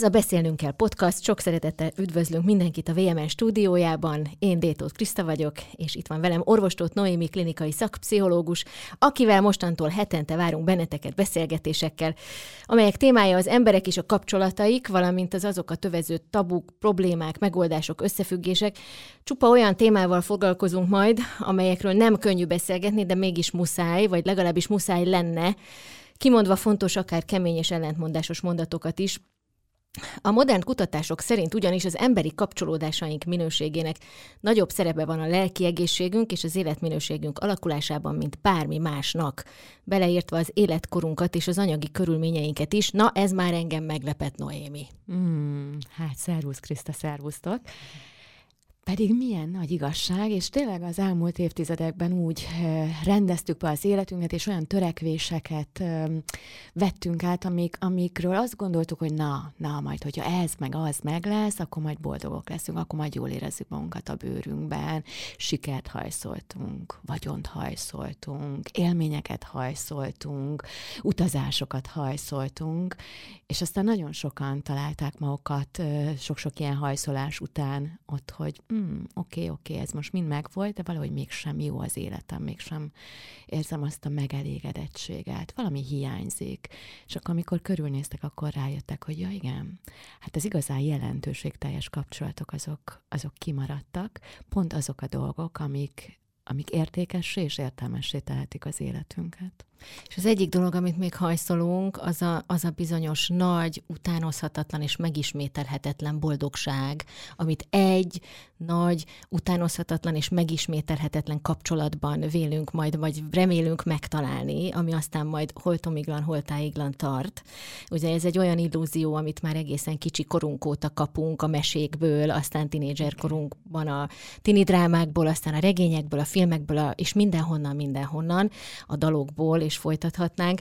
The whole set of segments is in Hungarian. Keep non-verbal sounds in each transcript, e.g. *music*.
Ez a Beszélnünk kell podcast. Sok szeretettel üdvözlünk mindenkit a VMN stúdiójában. Én Détót Kriszta vagyok, és itt van velem orvostót Noémi klinikai szakpszichológus, akivel mostantól hetente várunk benneteket beszélgetésekkel, amelyek témája az emberek és a kapcsolataik, valamint az azok a tövező tabuk, problémák, megoldások, összefüggések. Csupa olyan témával foglalkozunk majd, amelyekről nem könnyű beszélgetni, de mégis muszáj, vagy legalábbis muszáj lenne, kimondva fontos, akár kemény és ellentmondásos mondatokat is, a modern kutatások szerint ugyanis az emberi kapcsolódásaink minőségének nagyobb szerepe van a lelki egészségünk és az életminőségünk alakulásában, mint bármi másnak, beleértve az életkorunkat és az anyagi körülményeinket is. Na, ez már engem meglepett, Noémi. Mm, hát, szervusz, Kriszta, szervusztok. Pedig milyen nagy igazság, és tényleg az elmúlt évtizedekben úgy rendeztük be az életünket, és olyan törekvéseket vettünk át, amik, amikről azt gondoltuk, hogy na, na, majd, hogyha ez meg az meg lesz, akkor majd boldogok leszünk, akkor majd jól érezzük magunkat a bőrünkben, sikert hajszoltunk, vagyont hajszoltunk, élményeket hajszoltunk, utazásokat hajszoltunk, és aztán nagyon sokan találták magukat sok-sok ilyen hajszolás után ott, hogy mm, oké, oké, ez most mind megvolt, de valahogy mégsem jó az életem, mégsem érzem azt a megelégedettséget, valami hiányzik. És akkor, amikor körülnéztek, akkor rájöttek, hogy ja igen, hát az igazán jelentőségteljes kapcsolatok azok, azok kimaradtak, pont azok a dolgok, amik, amik értékessé és értelmessé tehetik az életünket. És az egyik dolog, amit még hajszolunk, az a, az a bizonyos nagy, utánozhatatlan és megismételhetetlen boldogság, amit egy nagy, utánozhatatlan és megismételhetetlen kapcsolatban vélünk majd, vagy remélünk megtalálni, ami aztán majd holtomiglan, holtáiglan tart. Ugye ez egy olyan illúzió, amit már egészen kicsi korunk óta kapunk a mesékből, aztán tinédzser korunkban a tini drámákból, aztán a regényekből, a filmekből, a, és mindenhonnan, mindenhonnan, a dalokból, és folytathatnánk.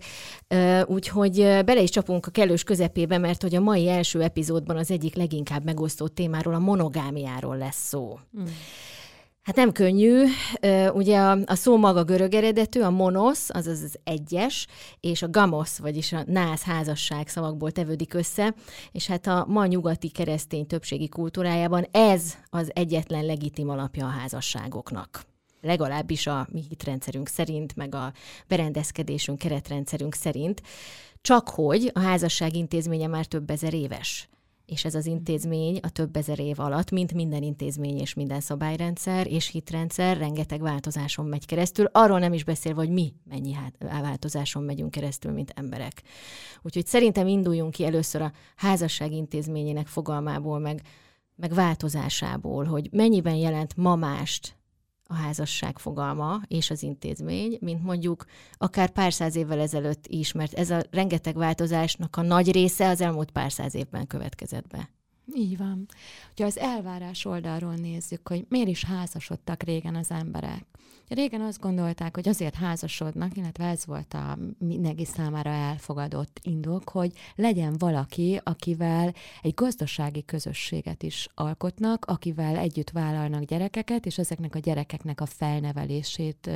Úgyhogy bele is csapunk a kellős közepébe, mert hogy a mai első epizódban az egyik leginkább megosztott témáról, a monogámiáról lesz szó. Mm. Hát nem könnyű. Ugye a, a szó maga görög eredetű, a monosz, azaz az egyes, és a gamos, vagyis a nász házasság szavakból tevődik össze, és hát a ma nyugati keresztény többségi kultúrájában ez az egyetlen legitim alapja a házasságoknak legalábbis a mi hitrendszerünk szerint, meg a berendezkedésünk, keretrendszerünk szerint, csak hogy a házasság intézménye már több ezer éves. És ez az intézmény a több ezer év alatt, mint minden intézmény és minden szabályrendszer és hitrendszer, rengeteg változáson megy keresztül. Arról nem is beszélve, hogy mi mennyi változáson megyünk keresztül, mint emberek. Úgyhogy szerintem induljunk ki először a házasság intézményének fogalmából, meg, meg változásából, hogy mennyiben jelent ma mást a házasság fogalma és az intézmény, mint mondjuk akár pár száz évvel ezelőtt is, mert ez a rengeteg változásnak a nagy része az elmúlt pár száz évben következett be. Így van. Ha az elvárás oldalról nézzük, hogy miért is házasodtak régen az emberek. Régen azt gondolták, hogy azért házasodnak, illetve ez volt a mindenki számára elfogadott indok, hogy legyen valaki, akivel egy gazdasági közösséget is alkotnak, akivel együtt vállalnak gyerekeket, és ezeknek a gyerekeknek a felnevelését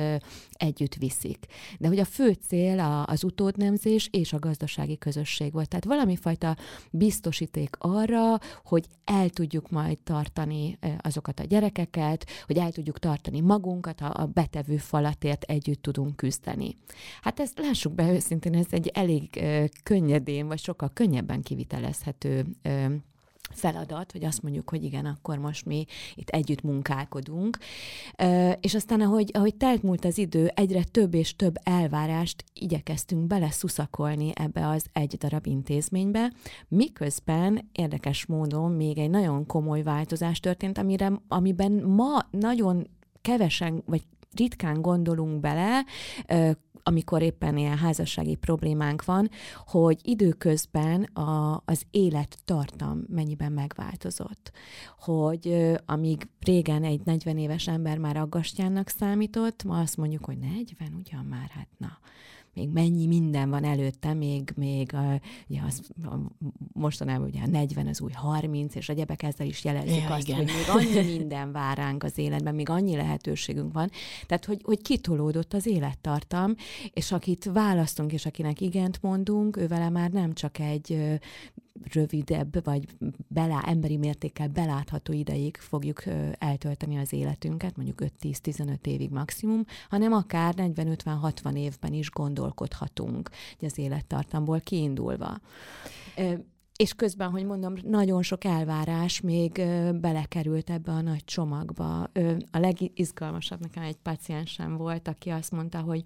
együtt viszik. De hogy a fő cél az utódnemzés és a gazdasági közösség volt. Tehát valami fajta biztosíték arra, hogy el tudjuk majd tartani azokat a gyerekeket, hogy el tudjuk tartani magunkat, a, a betevő falatért együtt tudunk küzdeni. Hát ezt lássuk be őszintén, ez egy elég ö, könnyedén, vagy sokkal könnyebben kivitelezhető ö, feladat, hogy azt mondjuk, hogy igen, akkor most mi itt együtt munkálkodunk. És aztán, ahogy, ahogy telt múlt az idő, egyre több és több elvárást igyekeztünk beleszuszakolni ebbe az egy darab intézménybe, miközben érdekes módon még egy nagyon komoly változás történt, amire, amiben ma nagyon kevesen, vagy ritkán gondolunk bele, amikor éppen ilyen házassági problémánk van, hogy időközben a, az élettartam mennyiben megváltozott. Hogy amíg régen egy 40 éves ember már aggastyánnak számított, ma azt mondjuk, hogy 40, ugyan már, hát na, még mennyi minden van előtte, még, még a, ugye az, a, mostanában ugye a 40 az új 30, és a gyebek ezzel is jelezik ja, azt, igen. hogy még annyi minden vár ránk az életben, még annyi lehetőségünk van. Tehát, hogy, hogy kitolódott az élettartam, és akit választunk, és akinek igent mondunk, ő vele már nem csak egy rövidebb, vagy belá, emberi mértékkel belátható ideig fogjuk eltölteni az életünket, mondjuk 5-10-15 évig maximum, hanem akár 40-50-60 évben is gondolkodhatunk az élettartamból kiindulva. És közben, hogy mondom, nagyon sok elvárás még belekerült ebbe a nagy csomagba. A legizgalmasabb nekem egy paciensem volt, aki azt mondta, hogy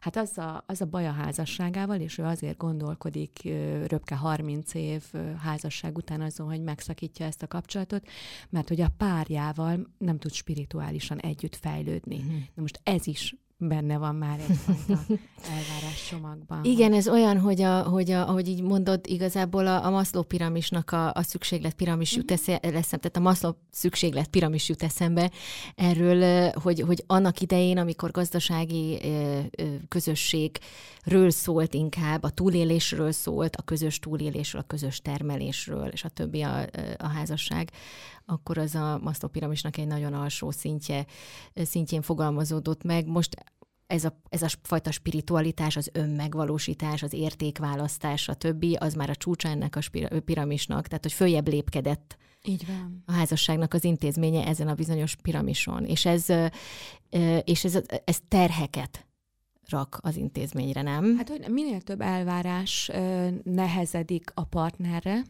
Hát az a, az a baj a házasságával, és ő azért gondolkodik röpke 30 év házasság után azon, hogy megszakítja ezt a kapcsolatot, mert hogy a párjával nem tud spirituálisan együtt fejlődni. Mm. Na most ez is benne van már egyfajta elvárás csomagban. Igen, ez olyan, hogy, a, hogy a, ahogy így mondod, igazából a, a Maslow piramisnak a, a szükséglet piramis jut mhm. eszembe, tehát a Maslow szükséglet piramis jut eszembe erről, hogy, hogy annak idején, amikor gazdasági közösségről szólt inkább, a túlélésről szólt, a közös túlélésről, a közös termelésről, és a többi a, a házasság, akkor az a Maslow piramisnak egy nagyon alsó szintje, szintjén fogalmazódott meg. Most ez a, ez a fajta spiritualitás, az önmegvalósítás, az értékválasztás, a többi, az már a csúcsa ennek a piramisnak, tehát hogy följebb lépkedett így van. a házasságnak az intézménye ezen a bizonyos piramison. És ez, és ez, ez terheket rak az intézményre, nem? Hát, hogy minél több elvárás nehezedik a partnerre,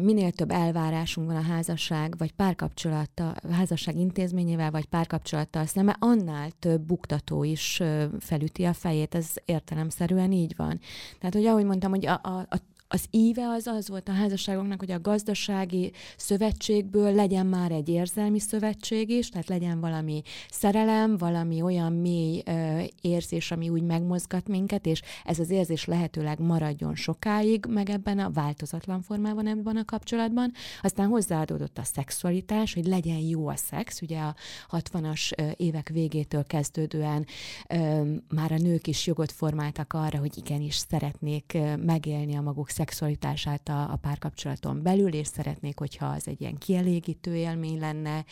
minél több elvárásunk van a házasság, vagy párkapcsolata, a házasság intézményével, vagy párkapcsolattal szemben, annál több buktató is felüti a fejét, ez értelemszerűen így van. Tehát, hogy ahogy mondtam, hogy a, a, a az íve az az volt a házasságoknak, hogy a gazdasági szövetségből legyen már egy érzelmi szövetség is, tehát legyen valami szerelem, valami olyan mély ö, érzés, ami úgy megmozgat minket, és ez az érzés lehetőleg maradjon sokáig, meg ebben a változatlan formában ebben a kapcsolatban. Aztán hozzáadódott a szexualitás, hogy legyen jó a szex, ugye a 60-as évek végétől kezdődően ö, már a nők is jogot formáltak arra, hogy igenis szeretnék megélni a maguk szexualitását a, a párkapcsolaton belül, és szeretnék, hogyha az egy ilyen kielégítő élmény lenne,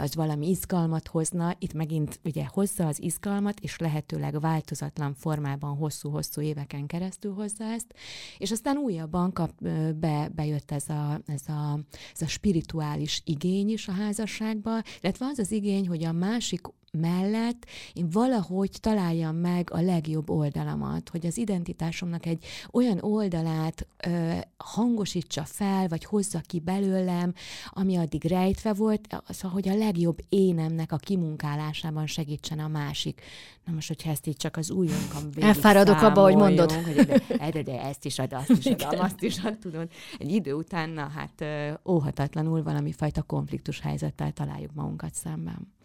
az valami izgalmat hozna. Itt megint ugye hozza az izgalmat, és lehetőleg változatlan formában hosszú-hosszú éveken keresztül hozza ezt, és aztán újabban kap, be, bejött ez a, ez, a, ez a spirituális igény is a házasságba, illetve az az igény, hogy a másik mellett én valahogy találjam meg a legjobb oldalamat, hogy az identitásomnak egy olyan oldalát ö, hangosítsa fel, vagy hozza ki belőlem, ami addig rejtve volt, szóval, hogy a legjobb énemnek a kimunkálásában segítsen a másik. Na most, hogyha ezt így csak az újunkon Elfáradok abba, hogy mondod. Hogy de, de, de ezt is ad, azt is ad, azt is ad, tudod. Egy idő után, na hát óhatatlanul valami fajta konfliktus helyzettel találjuk magunkat szemben.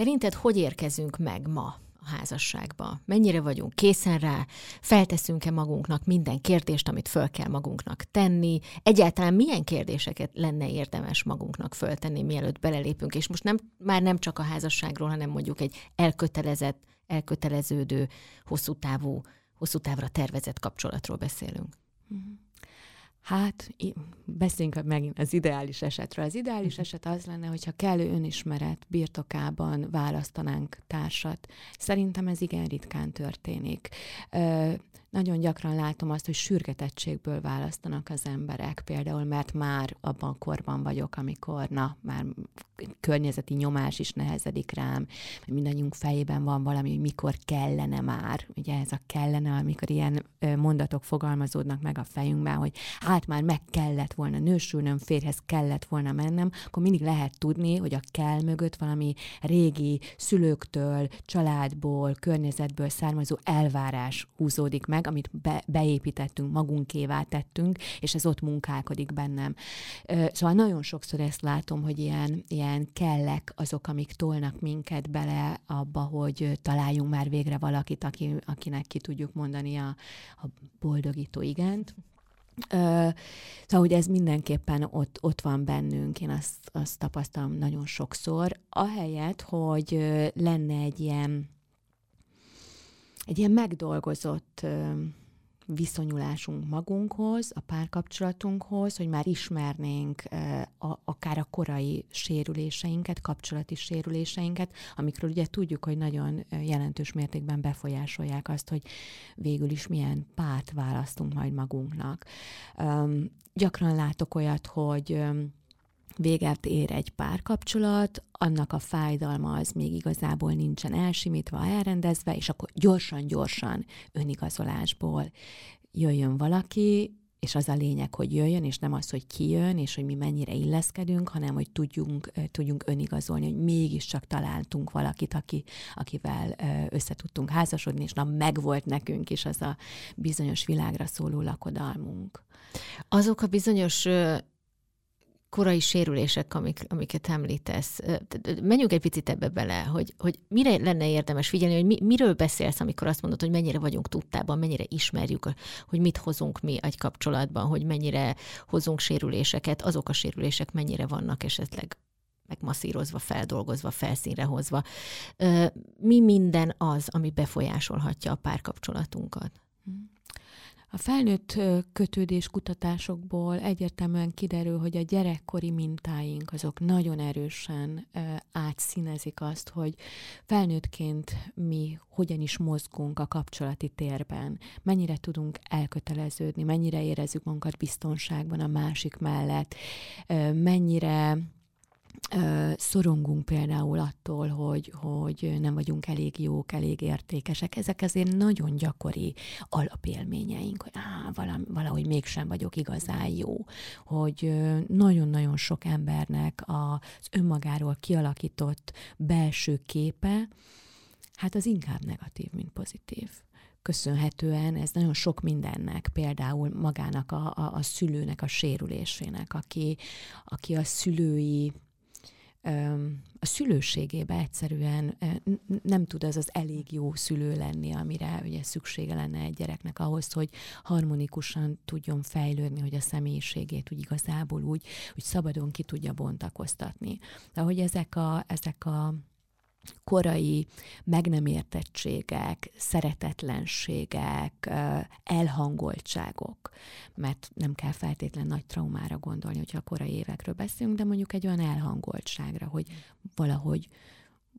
Szerinted hogy érkezünk meg ma a házasságba? Mennyire vagyunk készen rá? Felteszünk-e magunknak minden kérdést, amit föl kell magunknak tenni? Egyáltalán milyen kérdéseket lenne érdemes magunknak föltenni, mielőtt belelépünk? És most nem, már nem csak a házasságról, hanem mondjuk egy elkötelezett, elköteleződő, hosszú távú, hosszú távra tervezett kapcsolatról beszélünk. Mm-hmm. Hát, beszéljünk megint az ideális esetről. Az ideális mhm. eset az lenne, hogyha kellő önismeret birtokában választanánk társat. Szerintem ez igen ritkán történik nagyon gyakran látom azt, hogy sürgetettségből választanak az emberek, például mert már abban a korban vagyok, amikor na, már környezeti nyomás is nehezedik rám, mindannyiunk fejében van valami, hogy mikor kellene már, ugye ez a kellene, amikor ilyen mondatok fogalmazódnak meg a fejünkben, hogy hát már meg kellett volna nősülnöm, férhez kellett volna mennem, akkor mindig lehet tudni, hogy a kell mögött valami régi szülőktől, családból, környezetből származó elvárás húzódik meg, meg, amit be, beépítettünk, magunkévá tettünk, és ez ott munkálkodik bennem. Szóval nagyon sokszor ezt látom, hogy ilyen, ilyen kellek azok, amik tolnak minket bele abba, hogy találjunk már végre valakit, aki, akinek ki tudjuk mondani a, a boldogító igent. szóval, hogy ez mindenképpen ott, ott van bennünk, én azt, azt tapasztalom nagyon sokszor, ahelyett, hogy lenne egy ilyen egy ilyen megdolgozott viszonyulásunk magunkhoz, a párkapcsolatunkhoz, hogy már ismernénk a, akár a korai sérüléseinket, kapcsolati sérüléseinket, amikről ugye tudjuk, hogy nagyon jelentős mértékben befolyásolják azt, hogy végül is milyen párt választunk majd magunknak. Gyakran látok olyat, hogy véget ér egy párkapcsolat, annak a fájdalma az még igazából nincsen elsimítva, elrendezve, és akkor gyorsan-gyorsan önigazolásból jöjjön valaki, és az a lényeg, hogy jöjjön, és nem az, hogy ki jön, és hogy mi mennyire illeszkedünk, hanem hogy tudjunk, tudjunk önigazolni, hogy mégiscsak találtunk valakit, aki, akivel össze tudtunk házasodni, és na, megvolt nekünk is az a bizonyos világra szóló lakodalmunk. Azok a bizonyos korai sérülések, amik, amiket említesz. Menjünk egy picit ebbe bele, hogy, hogy mire lenne érdemes figyelni, hogy mi, miről beszélsz, amikor azt mondod, hogy mennyire vagyunk tudtában, mennyire ismerjük, hogy mit hozunk mi egy kapcsolatban, hogy mennyire hozunk sérüléseket, azok a sérülések mennyire vannak esetleg megmasszírozva, feldolgozva, felszínre hozva. Mi minden az, ami befolyásolhatja a párkapcsolatunkat? A felnőtt kötődés kutatásokból egyértelműen kiderül, hogy a gyerekkori mintáink azok nagyon erősen átszínezik azt, hogy felnőttként mi hogyan is mozgunk a kapcsolati térben, mennyire tudunk elköteleződni, mennyire érezzük magunkat biztonságban a másik mellett, mennyire szorongunk például attól, hogy, hogy nem vagyunk elég jók, elég értékesek. Ezek azért nagyon gyakori alapélményeink, hogy á, valahogy mégsem vagyok igazán jó, hogy nagyon-nagyon sok embernek az önmagáról kialakított belső képe, hát az inkább negatív, mint pozitív köszönhetően ez nagyon sok mindennek, például magának a, a, a szülőnek a sérülésének, aki, aki a szülői a szülőségébe egyszerűen nem tud az az elég jó szülő lenni, amire ugye szüksége lenne egy gyereknek ahhoz, hogy harmonikusan tudjon fejlődni, hogy a személyiségét úgy igazából úgy, úgy szabadon ki tudja bontakoztatni. De hogy ezek a, ezek a korai meg nem értettségek, szeretetlenségek, elhangoltságok, mert nem kell feltétlen nagy traumára gondolni, hogyha a korai évekről beszélünk, de mondjuk egy olyan elhangoltságra, hogy valahogy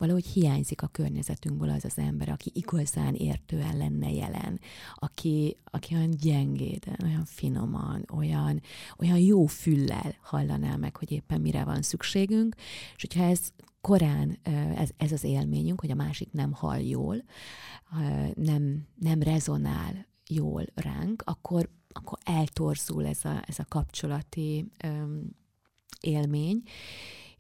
valahogy hiányzik a környezetünkből az az ember, aki igazán értően lenne jelen, aki, aki olyan gyengéden, olyan finoman, olyan, olyan jó füllel hallaná meg, hogy éppen mire van szükségünk, és hogyha ez korán ez, ez az élményünk, hogy a másik nem hall jól, nem, nem rezonál jól ránk, akkor, akkor eltorzul ez a, ez a kapcsolati élmény,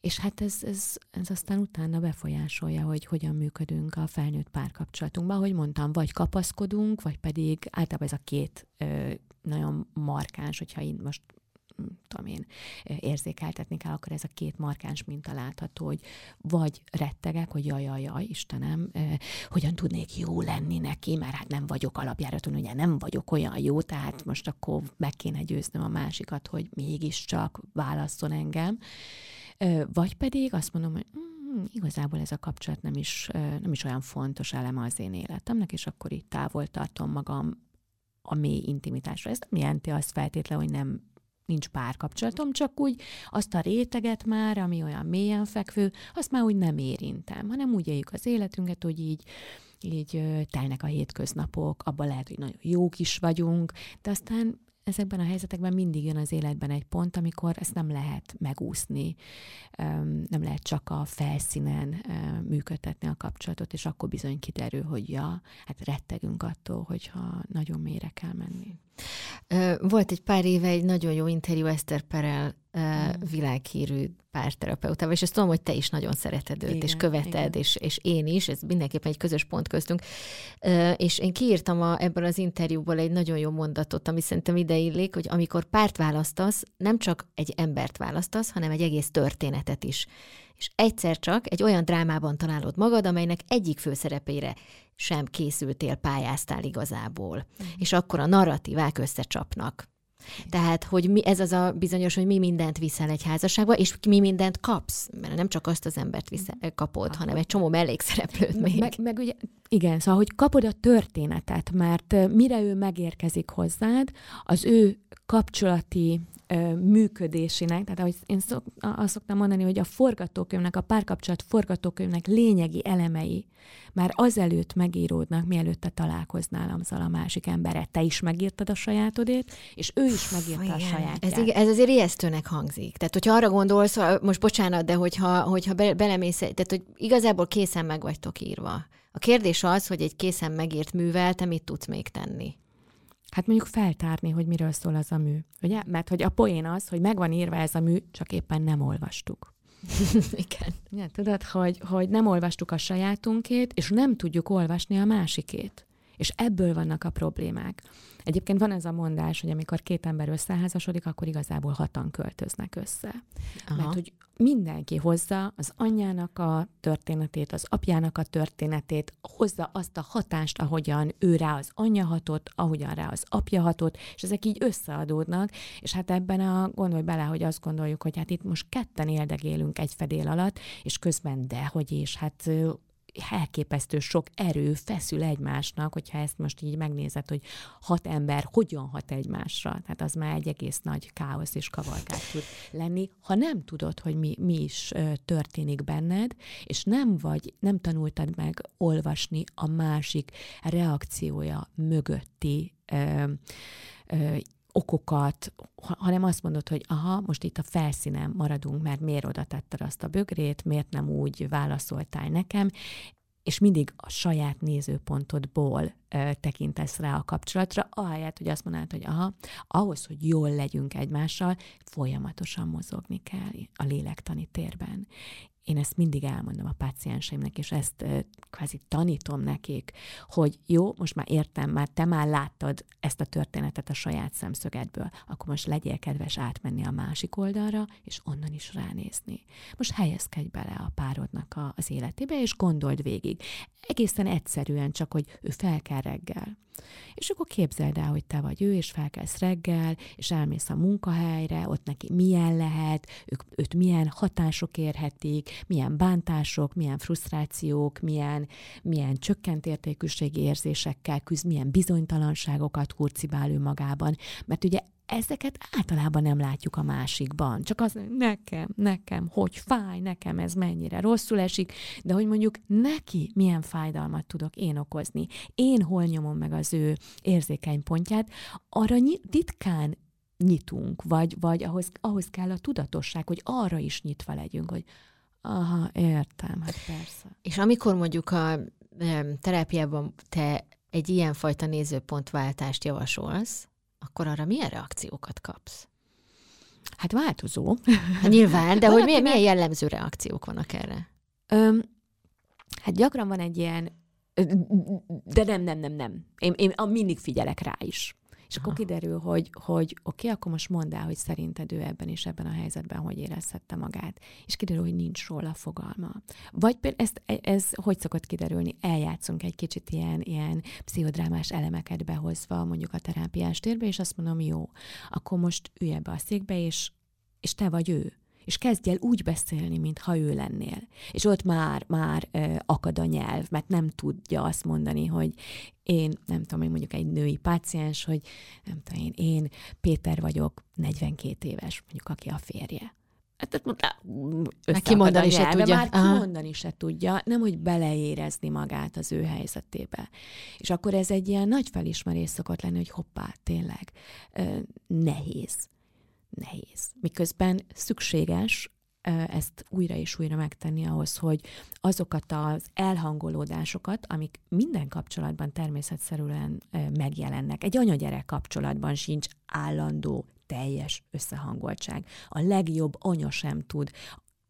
és hát ez, ez, ez aztán utána befolyásolja, hogy hogyan működünk a felnőtt párkapcsolatunkban. Ahogy mondtam, vagy kapaszkodunk, vagy pedig általában ez a két ö, nagyon markáns, hogyha én most tudom én, érzékeltetni kell, akkor ez a két markáns minta látható, hogy vagy rettegek, hogy jaj, jaj, jaj, Istenem, eh, hogyan tudnék jó lenni neki, mert hát nem vagyok alapjáraton, ugye nem vagyok olyan jó, tehát most akkor meg kéne győznöm a másikat, hogy mégiscsak válasszon engem. Vagy pedig azt mondom, hogy mm, igazából ez a kapcsolat nem is, nem is olyan fontos eleme az én életemnek, és akkor itt távol tartom magam a mély intimitásra. Ez nem jelenti azt feltétlenül, hogy nem nincs párkapcsolatom, csak úgy azt a réteget már, ami olyan mélyen fekvő, azt már úgy nem érintem, hanem úgy éljük az életünket, hogy így így telnek a hétköznapok, abban lehet, hogy nagyon jók is vagyunk, de aztán ezekben a helyzetekben mindig jön az életben egy pont, amikor ezt nem lehet megúszni, nem lehet csak a felszínen működtetni a kapcsolatot, és akkor bizony kiderül, hogy ja, hát rettegünk attól, hogyha nagyon mélyre kell menni. Volt egy pár éve egy nagyon jó interjú Eszter Perel mm. világhírű párterapeutával, és ezt tudom, hogy te is nagyon szereted őt, igen, és követed, igen. és, és én is, ez mindenképpen egy közös pont köztünk. És én kiírtam a, ebből az interjúból egy nagyon jó mondatot, ami szerintem ideillik, hogy amikor párt választasz, nem csak egy embert választasz, hanem egy egész történetet is. És egyszer csak egy olyan drámában találod magad, amelynek egyik főszerepére sem készültél, pályáztál igazából. Mm. És akkor a narratívák összecsapnak. Tehát, hogy mi, ez az a bizonyos, hogy mi mindent viszel egy házasságba, és mi mindent kapsz, mert nem csak azt az embert viszel, kapod, hanem egy csomó mellékszereplőt még. Meg, meg ugye, igen, szóval, hogy kapod a történetet, mert mire ő megérkezik hozzád, az ő kapcsolati működésének, tehát ahogy én szok, azt szoktam mondani, hogy a forgatókönyvnek, a párkapcsolat forgatókönyvnek lényegi elemei már azelőtt megíródnak, mielőtt te találkoznál azzal a másik emberre. Te is megírtad a sajátodét, és ő is megírta Igen. a sajátját. Ez, ez azért ijesztőnek hangzik. Tehát, hogyha arra gondolsz, most bocsánat, de hogyha, hogyha be, belemész, tehát, hogy igazából készen meg vagytok írva. A kérdés az, hogy egy készen megírt művel te mit tudsz még tenni. Hát mondjuk feltárni, hogy miről szól az a mű. Ugye? Mert hogy a poén az, hogy megvan írva ez a mű, csak éppen nem olvastuk. *laughs* Igen. Ja, tudod, hogy, hogy nem olvastuk a sajátunkét, és nem tudjuk olvasni a másikét. És ebből vannak a problémák. Egyébként van ez a mondás, hogy amikor két ember összeházasodik, akkor igazából hatan költöznek össze. Aha. Mert hogy mindenki hozza az anyjának a történetét, az apjának a történetét, hozza azt a hatást, ahogyan ő rá az anyja hatott, ahogyan rá az apja hatott, és ezek így összeadódnak, és hát ebben a, gondolj bele, hogy azt gondoljuk, hogy hát itt most ketten éldegélünk egy fedél alatt, és közben dehogy is, hát elképesztő sok erő feszül egymásnak, hogyha ezt most így megnézed, hogy hat ember hogyan hat egymásra. Tehát az már egy egész nagy káosz és kavalkát tud lenni, ha nem tudod, hogy mi, mi is történik benned, és nem vagy, nem tanultad meg olvasni a másik reakciója mögötti ö, ö, okokat, hanem azt mondod, hogy aha, most itt a felszínen maradunk, mert miért oda tetted azt a bögrét, miért nem úgy válaszoltál nekem, és mindig a saját nézőpontodból ö, tekintesz rá a kapcsolatra, ahelyett, hogy azt mondanád, hogy aha, ahhoz, hogy jól legyünk egymással, folyamatosan mozogni kell a lélektani térben én ezt mindig elmondom a pácienseimnek, és ezt kvázi tanítom nekik, hogy jó, most már értem, már te már láttad ezt a történetet a saját szemszögedből, akkor most legyél kedves átmenni a másik oldalra, és onnan is ránézni. Most helyezkedj bele a párodnak a, az életébe, és gondold végig. Egészen egyszerűen csak, hogy ő fel kell reggel és akkor képzeld el, hogy te vagy ő, és felkelsz reggel, és elmész a munkahelyre, ott neki milyen lehet, ők, őt milyen hatások érhetik, milyen bántások, milyen frusztrációk, milyen, milyen csökkent értékűségi érzésekkel küzd, milyen bizonytalanságokat kurcibál ő magában. Mert ugye ezeket általában nem látjuk a másikban. Csak az, nekem, nekem, hogy fáj, nekem ez mennyire rosszul esik, de hogy mondjuk neki milyen fájdalmat tudok én okozni, én hol nyomom meg az ő érzékeny pontját, arra ritkán nyitunk, vagy, vagy ahhoz, ahhoz kell a tudatosság, hogy arra is nyitva legyünk, hogy aha, értem, hát persze. És amikor mondjuk a terápiában te egy ilyenfajta nézőpontváltást javasolsz, akkor arra milyen reakciókat kapsz? Hát változó. Hát nyilván, de hogy milyen, milyen jellemző reakciók vannak erre? Öm, hát gyakran van egy ilyen, de nem, nem, nem, nem. Én, én mindig figyelek rá is. És akkor kiderül, hogy, hogy oké, okay, akkor most mondd el, hogy szerinted ő ebben és ebben a helyzetben hogy érezhette magát. És kiderül, hogy nincs róla fogalma. Vagy például ezt, e, ez hogy szokott kiderülni? Eljátszunk egy kicsit ilyen, ilyen pszichodrámás elemeket behozva mondjuk a terápiás térbe, és azt mondom, jó, akkor most ülj ebbe a székbe, és, és te vagy ő és kezdj el úgy beszélni, mintha ő lennél. És ott már, már ö, akad a nyelv, mert nem tudja azt mondani, hogy én, nem tudom, én mondjuk egy női páciens, hogy nem tudom én, én Péter vagyok, 42 éves, mondjuk aki a férje. Hát már kimondani se tudja. Már kimondani se tudja, nem hogy beleérezni magát az ő helyzetébe. És akkor ez egy ilyen nagy felismerés szokott lenni, hogy hoppá, tényleg, nehéz nehéz. Miközben szükséges ezt újra és újra megtenni ahhoz, hogy azokat az elhangolódásokat, amik minden kapcsolatban természetszerűen megjelennek. Egy anyagyerek kapcsolatban sincs állandó, teljes összehangoltság. A legjobb anya sem tud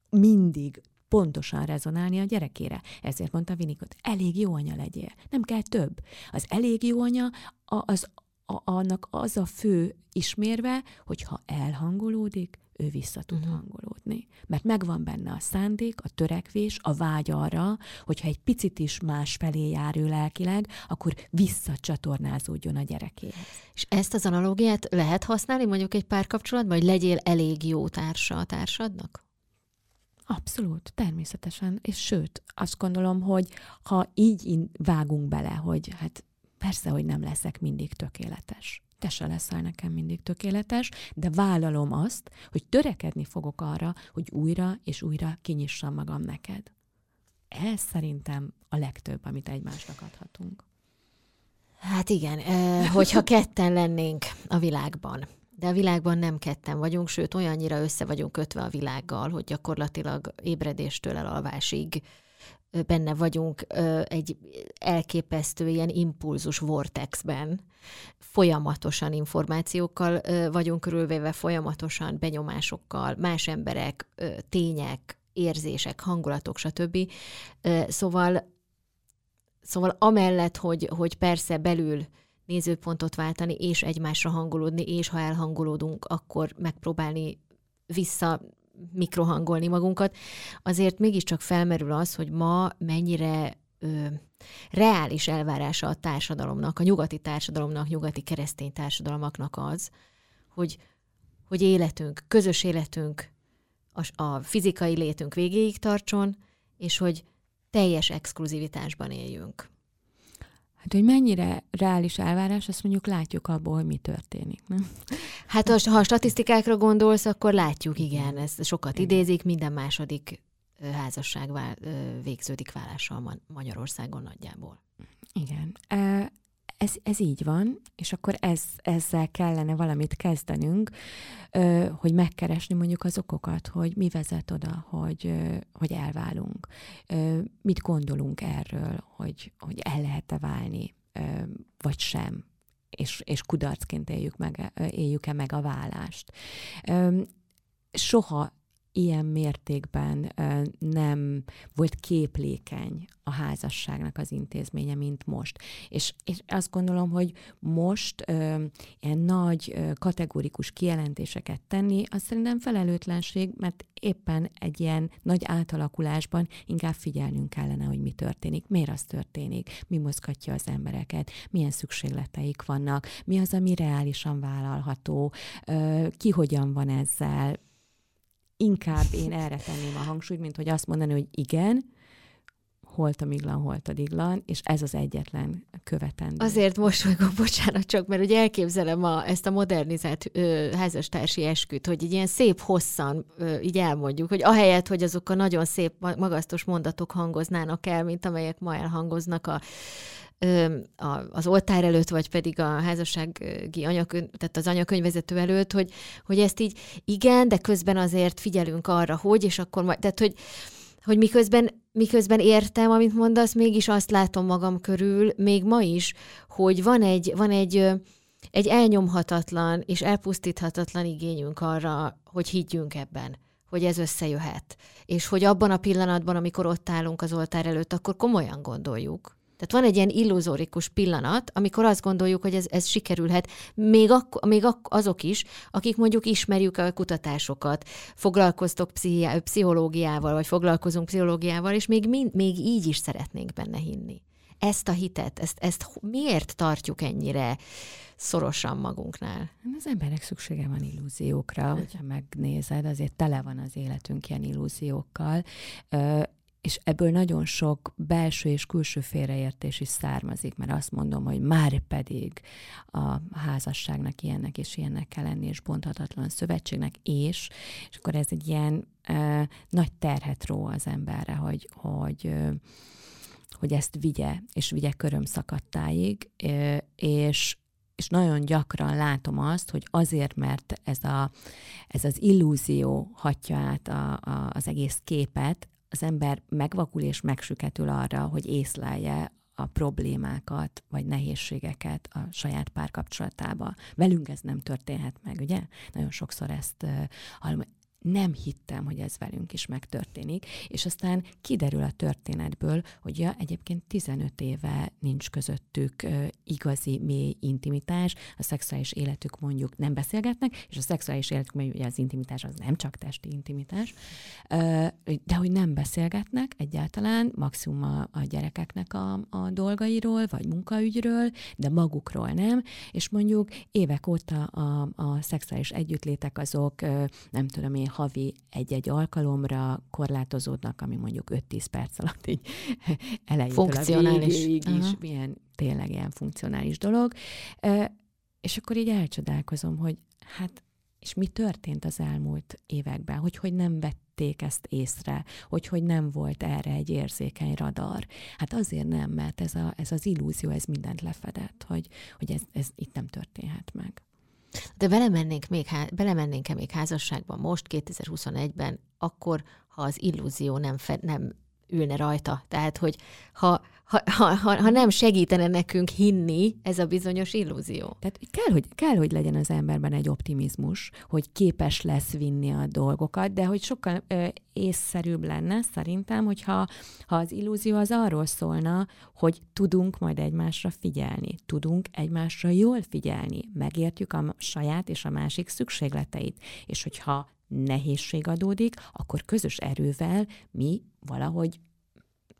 mindig pontosan rezonálni a gyerekére. Ezért mondta Vinikot, elég jó anya legyél, nem kell több. Az elég jó anya az a, annak az a fő ismérve, hogy ha elhangolódik, ő vissza tud uh-huh. hangolódni. Mert megvan benne a szándék, a törekvés, a vágy arra, hogyha egy picit is más felé jár ő lelkileg, akkor visszacsatornázódjon a gyerekéhez. És ezt az analógiát lehet használni mondjuk egy párkapcsolatban, hogy legyél elég jó társa a társadnak? Abszolút, természetesen. És sőt, azt gondolom, hogy ha így vágunk bele, hogy hát persze, hogy nem leszek mindig tökéletes te se leszel nekem mindig tökéletes, de vállalom azt, hogy törekedni fogok arra, hogy újra és újra kinyissam magam neked. Ez szerintem a legtöbb, amit egymásnak adhatunk. Hát igen, hogyha ketten lennénk a világban, de a világban nem ketten vagyunk, sőt olyannyira össze vagyunk kötve a világgal, hogy gyakorlatilag ébredéstől elalvásig benne vagyunk egy elképesztő ilyen impulzus vortexben, folyamatosan információkkal vagyunk körülvéve, folyamatosan benyomásokkal, más emberek, tények, érzések, hangulatok, stb. Szóval, szóval amellett, hogy, hogy persze belül nézőpontot váltani, és egymásra hangolódni, és ha elhangolódunk, akkor megpróbálni vissza mikrohangolni magunkat, azért mégiscsak felmerül az, hogy ma mennyire ö, reális elvárása a társadalomnak, a nyugati társadalomnak, nyugati keresztény társadalmaknak az, hogy, hogy életünk, közös életünk, a, a fizikai létünk végéig tartson, és hogy teljes exkluzivitásban éljünk. Hát, hogy mennyire reális elvárás, azt mondjuk látjuk abból, hogy mi történik. Nem? Hát ha a statisztikákra gondolsz, akkor látjuk, igen, ez sokat igen. idézik, minden második házasság végződik vállással Magyarországon nagyjából. Igen. Ez, ez így van, és akkor ez, ezzel kellene valamit kezdenünk, hogy megkeresni mondjuk az okokat, hogy mi vezet oda, hogy, hogy elválunk. Mit gondolunk erről, hogy, hogy el lehet-e válni, vagy sem, és, és kudarcként éljük meg, éljük-e meg a vállást. Soha ilyen mértékben nem volt képlékeny a házasságnak az intézménye, mint most. És, és azt gondolom, hogy most ilyen nagy kategórikus kijelentéseket tenni, az szerintem felelőtlenség, mert éppen egy ilyen nagy átalakulásban inkább figyelnünk kellene, hogy mi történik, miért az történik, mi mozgatja az embereket, milyen szükségleteik vannak, mi az, ami reálisan vállalható, ki hogyan van ezzel, inkább én erre tenném a hangsúlyt, mint hogy azt mondani, hogy igen, holt a miglan, holt a diglan, és ez az egyetlen követendő. Azért most meg, *laughs* bocsánat csak, mert ugye elképzelem a, ezt a modernizált ö, házastársi esküt, hogy így ilyen szép hosszan ö, így elmondjuk, hogy ahelyett, hogy azok a nagyon szép, magasztos mondatok hangoznának el, mint amelyek ma elhangoznak a az oltár előtt, vagy pedig a házassági anyakönyv, tehát az anyakönyvezető előtt, hogy, hogy ezt így igen, de közben azért figyelünk arra, hogy, és akkor majd, tehát hogy, hogy miközben, miközben értem, amit mondasz, mégis azt látom magam körül, még ma is, hogy van egy, van egy, egy elnyomhatatlan és elpusztíthatatlan igényünk arra, hogy higgyünk ebben hogy ez összejöhet. És hogy abban a pillanatban, amikor ott állunk az oltár előtt, akkor komolyan gondoljuk, tehát van egy ilyen illuzórikus pillanat, amikor azt gondoljuk, hogy ez, ez sikerülhet, még, ak- még ak- azok is, akik mondjuk ismerjük a kutatásokat, foglalkoztok pszichi- pszichológiával, vagy foglalkozunk pszichológiával, és még, mind, még így is szeretnénk benne hinni. Ezt a hitet, ezt, ezt miért tartjuk ennyire szorosan magunknál? Az emberek szüksége van illúziókra, hogyha megnézed, azért tele van az életünk ilyen illúziókkal és ebből nagyon sok belső és külső félreértés is származik, mert azt mondom, hogy már pedig a házasságnak ilyennek és ilyennek kell lenni, és bonthatatlan szövetségnek, és, és akkor ez egy ilyen ö, nagy terhet ró az emberre, hogy, hogy ö, hogy ezt vigye, és vigye köröm szakadtáig, és, és nagyon gyakran látom azt, hogy azért, mert ez, a, ez az illúzió hatja át a, a, az egész képet, az ember megvakul és megsüketül arra, hogy észlelje a problémákat vagy nehézségeket a saját párkapcsolatába. Velünk ez nem történhet meg, ugye? Nagyon sokszor ezt uh, hallom, nem hittem, hogy ez velünk is megtörténik, és aztán kiderül a történetből, hogy ja, egyébként 15 éve nincs közöttük igazi, mély intimitás, a szexuális életük mondjuk nem beszélgetnek, és a szexuális életük, mert ugye az intimitás az nem csak testi intimitás, de hogy nem beszélgetnek egyáltalán, maximum a, a gyerekeknek a, a dolgairól, vagy munkaügyről, de magukról nem, és mondjuk évek óta a, a szexuális együttlétek azok, nem tudom én, havi egy-egy alkalomra korlátozódnak, ami mondjuk 5-10 perc alatt így *laughs* elejétől funkcionális. a végéig is milyen tényleg ilyen funkcionális dolog. És akkor így elcsodálkozom, hogy hát és mi történt az elmúlt években, hogy hogy nem vették ezt észre, hogy hogy nem volt erre egy érzékeny radar. Hát azért nem, mert ez, a, ez az illúzió, ez mindent lefedett, hogy, hogy ez, ez itt nem történhet meg. De belemennénk még, belemennénk-e még házasságban most, 2021-ben, akkor, ha az illúzió nem, fe, nem ülne rajta. Tehát, hogy ha, ha, ha, ha nem segítene nekünk hinni ez a bizonyos illúzió. Tehát kell hogy, kell, hogy legyen az emberben egy optimizmus, hogy képes lesz vinni a dolgokat, de hogy sokkal ö, észszerűbb lenne szerintem, hogyha ha az illúzió az arról szólna, hogy tudunk majd egymásra figyelni, tudunk egymásra jól figyelni, megértjük a saját és a másik szükségleteit, és hogyha nehézség adódik, akkor közös erővel mi valahogy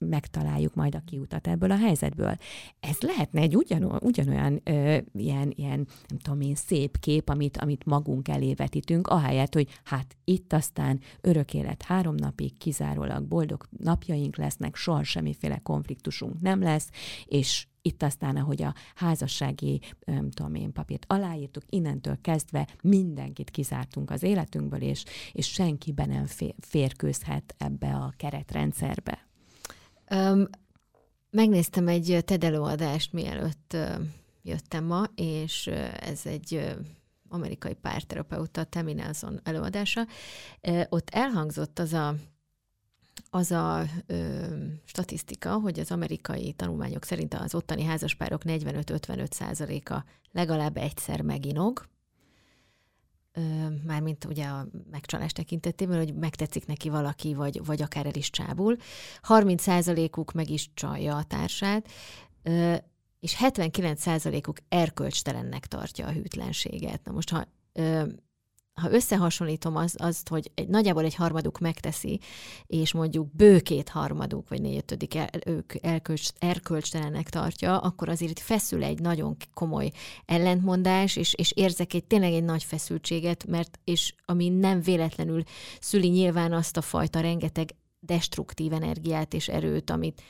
megtaláljuk majd a kiutat ebből a helyzetből. Ez lehetne egy ugyanolyan, ugyanolyan ö, ilyen, ilyen, nem tudom én, szép kép, amit, amit magunk elé vetítünk, ahelyett, hogy hát itt aztán örök élet három napig kizárólag boldog napjaink lesznek, soha semmiféle konfliktusunk nem lesz, és itt aztán, ahogy a házassági, nem tudom én, papírt aláírtuk, innentől kezdve mindenkit kizártunk az életünkből, és, és senkiben nem férkőzhet ebbe a keretrendszerbe. Megnéztem egy TED előadást, mielőtt jöttem ma, és ez egy amerikai párterapeuta, Tammy Nelson előadása. Ott elhangzott az a az a ö, statisztika, hogy az amerikai tanulmányok szerint az ottani házaspárok 45-55 százaléka legalább egyszer meginog, mármint ugye a megcsalás tekintetében, hogy megtetszik neki valaki, vagy, vagy akár el is csábul. 30 százalékuk meg is csalja a társát, és 79 százalékuk erkölcstelennek tartja a hűtlenséget. Na most, ha ha összehasonlítom az, azt, hogy egy, nagyjából egy harmaduk megteszi, és mondjuk bőkét harmaduk, vagy négyötödik el, ők elkölcs, erkölcstelennek tartja, akkor azért feszül egy nagyon komoly ellentmondás, és, és érzek egy tényleg egy nagy feszültséget, mert és ami nem véletlenül szüli nyilván azt a fajta rengeteg destruktív energiát és erőt, amit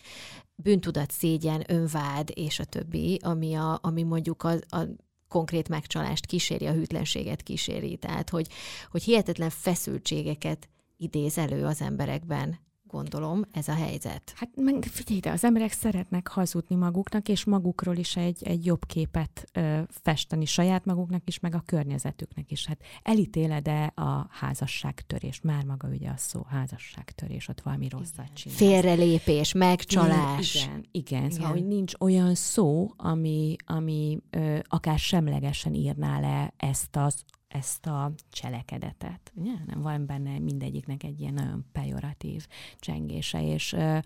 bűntudat, szégyen, önvád és a többi, ami, a, ami mondjuk a, a konkrét megcsalást kíséri, a hűtlenséget kíséri. Tehát, hogy, hogy hihetetlen feszültségeket idéz elő az emberekben gondolom, ez a helyzet. Hát meg figyelj, de az emberek szeretnek hazudni maguknak, és magukról is egy, egy jobb képet ö, festeni saját maguknak is, meg a környezetüknek is. Hát elítéled-e a házasságtörést? Már maga ugye a szó házasságtörés, ott valami rosszat csinál. Félrelépés, megcsalás. Igen, igen. igen. Szóval, hogy nincs olyan szó, ami, ami ö, akár semlegesen írná le ezt az ezt a cselekedetet. Ugye? Nem van benne mindegyiknek egy ilyen nagyon pejoratív csengése, és, ö,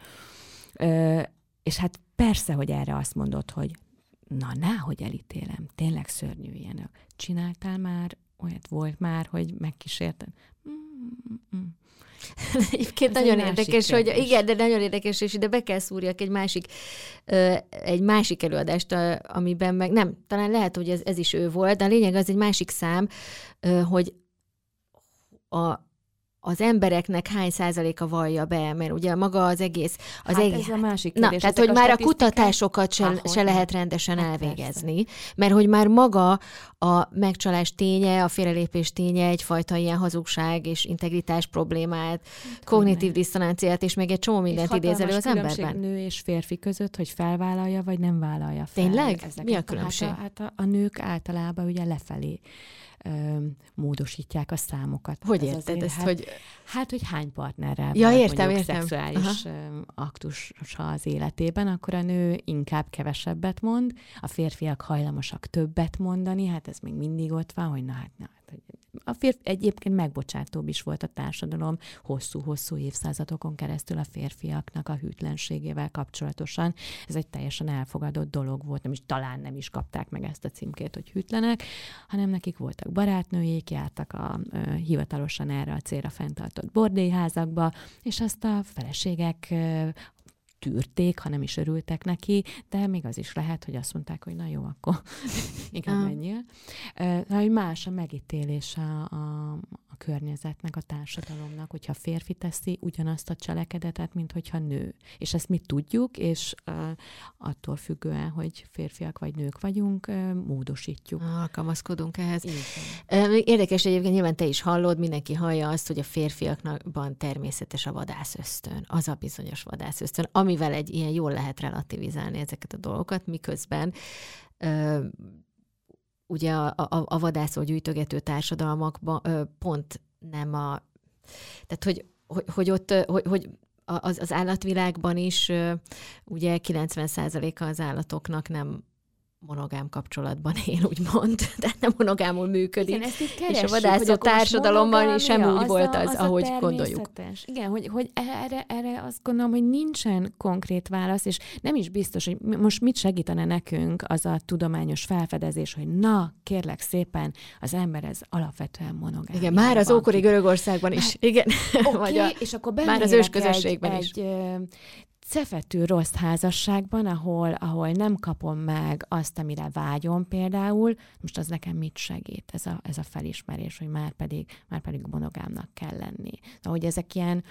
ö, és hát persze, hogy erre azt mondod, hogy na, náhogy elítélem, tényleg szörnyű ilyenek. Csináltál már, olyat volt már, hogy megkísérted? Mm-mm. Egyébként Ez nagyon egy érdekes, hogy igen, de nagyon érdekes, és ide be kell szúrjak egy másik, egy másik előadást, amiben meg nem, talán lehet, hogy ez, ez is ő volt, de a lényeg az egy másik szám, hogy a, az embereknek hány százaléka vallja be, mert ugye maga az egész... Az hát egész, ez a másik kérdés. Na, tehát, hogy a már a kutatásokat se, se lehet rendesen hát elvégezni, persze. mert hogy már maga a megcsalás ténye, a félrelépés ténye egyfajta ilyen hazugság és integritás problémát, hát, kognitív diszonanciát, és még egy csomó mindent idéz elő az emberben. nő és férfi között, hogy felvállalja, vagy nem vállalja fel. Tényleg? Mi a különbség? Hát a, hát a, a nők általában ugye lefelé módosítják a számokat. Hogy Ez érted ezt, hát, hogy... Hát, hogy hány partnerrel ja, van értem, értem. szexuális Aha. aktusa az életében, akkor a nő inkább kevesebbet mond, a férfiak hajlamosak többet mondani, hát ez még mindig ott van, hogy na hát, na, a férfi, egyébként megbocsátóbb is volt a társadalom hosszú-hosszú évszázadokon keresztül a férfiaknak a hűtlenségével kapcsolatosan. Ez egy teljesen elfogadott dolog volt, nem is talán nem is kapták meg ezt a címkét, hogy hűtlenek, hanem nekik voltak barátnőjék, jártak a, a hivatalosan erre a célra fenntartott bordélyházakba, és azt a feleségek tűrték, ha nem is örültek neki, de még az is lehet, hogy azt mondták, hogy na jó, akkor *laughs* igen, menjél. Uh, más a megítélés a, a, környezetnek, a társadalomnak, hogyha férfi teszi ugyanazt a cselekedetet, mint hogyha nő. És ezt mi tudjuk, és uh, attól függően, hogy férfiak vagy nők vagyunk, uh, módosítjuk. Alkalmazkodunk ehhez. Igen. Érdekes egyébként, nyilván te is hallod, mindenki hallja azt, hogy a férfiakban természetes a vadász ösztön, az a bizonyos vadász ösztön, amivel egy ilyen jól lehet relativizálni ezeket a dolgokat, miközben uh, ugye a, a, a vadászó gyűjtögető társadalmakban pont nem a... Tehát, hogy, hogy, hogy ott, hogy, hogy az, az állatvilágban is ugye 90%-a az állatoknak nem monogám kapcsolatban él, úgymond, *laughs* tehát nem monogámul működik. Igen, ezt így keressük, és a vadászó társadalomban sem úgy az volt az, az ahogy gondoljuk. Igen, hogy, hogy erre, erre azt gondolom, hogy nincsen konkrét válasz, és nem is biztos, hogy most mit segítene nekünk az a tudományos felfedezés, hogy na, kérlek szépen, az ember ez alapvetően monogám. Igen, már az ókori Görögországban is. Már, igen. *laughs* Okay, Vagy a, és akkor már az ősközösségben egy, is. Egy, cefetű rossz házasságban, ahol, ahol nem kapom meg azt, amire vágyom például, most az nekem mit segít, ez a, ez a felismerés, hogy már pedig, már pedig monogámnak kell lenni. De hogy ezek ilyen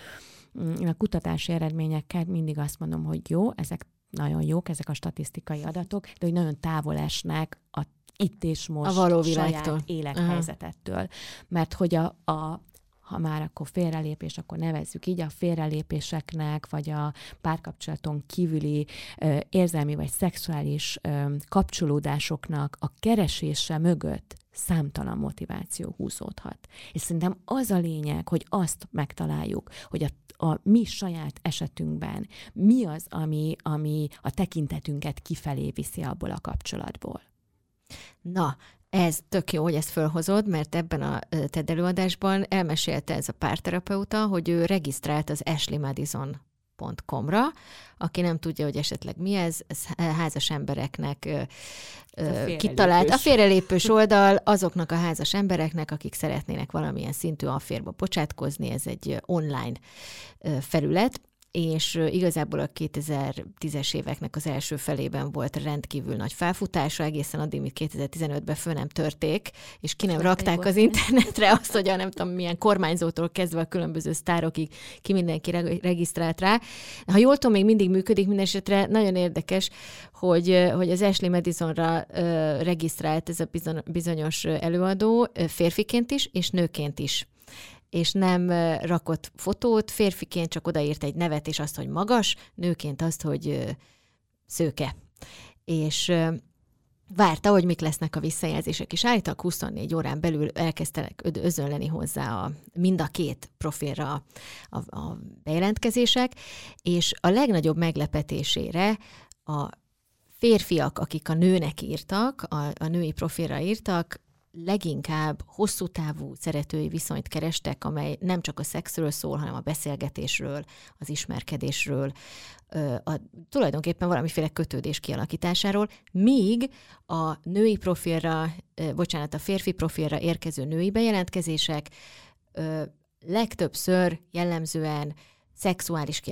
mm, a kutatási eredményekkel mindig azt mondom, hogy jó, ezek nagyon jók, ezek a statisztikai adatok, de hogy nagyon távol esnek a itt és most a való saját élethelyzetettől. Mert hogy a, a, ha már akkor félrelépés, akkor nevezzük így, a félrelépéseknek, vagy a párkapcsolaton kívüli ö, érzelmi vagy szexuális ö, kapcsolódásoknak a keresése mögött számtalan motiváció húzódhat. És szerintem az a lényeg, hogy azt megtaláljuk, hogy a, a mi saját esetünkben mi az, ami, ami a tekintetünket kifelé viszi abból a kapcsolatból. Na, ez tök jó, hogy ezt fölhozod, mert ebben a TED előadásban elmesélte ez a párterapeuta, hogy ő regisztrált az Ashley Madison ra aki nem tudja, hogy esetleg mi ez, ez házas embereknek a kitalált a félrelépős oldal azoknak a házas embereknek, akik szeretnének valamilyen szintű afférba bocsátkozni, ez egy online felület, és igazából a 2010-es éveknek az első felében volt rendkívül nagy felfutása, egészen addig, míg 2015-ben föl nem törték, és ki nem rakták az internetre azt, hogy a nem tudom milyen kormányzótól kezdve a különböző sztárokig ki mindenki regisztrált rá. Ha jól tudom, még mindig működik, minden esetre nagyon érdekes, hogy, hogy az Ashley Madisonra regisztrált ez a bizonyos előadó férfiként is, és nőként is és nem rakott fotót, férfiként csak odaírt egy nevet, és azt, hogy magas, nőként azt, hogy szőke. És várta, hogy mik lesznek a visszajelzések, és állítak 24 órán belül elkezdtek özönleni hozzá a, mind a két profilra a, a bejelentkezések, és a legnagyobb meglepetésére a férfiak, akik a nőnek írtak, a, a női profilra írtak, leginkább hosszú távú szeretői viszonyt kerestek, amely nem csak a szexről szól, hanem a beszélgetésről, az ismerkedésről, a, tulajdonképpen valamiféle kötődés kialakításáról, míg a női profilra, bocsánat, a férfi profilra érkező női bejelentkezések legtöbbször jellemzően szexuális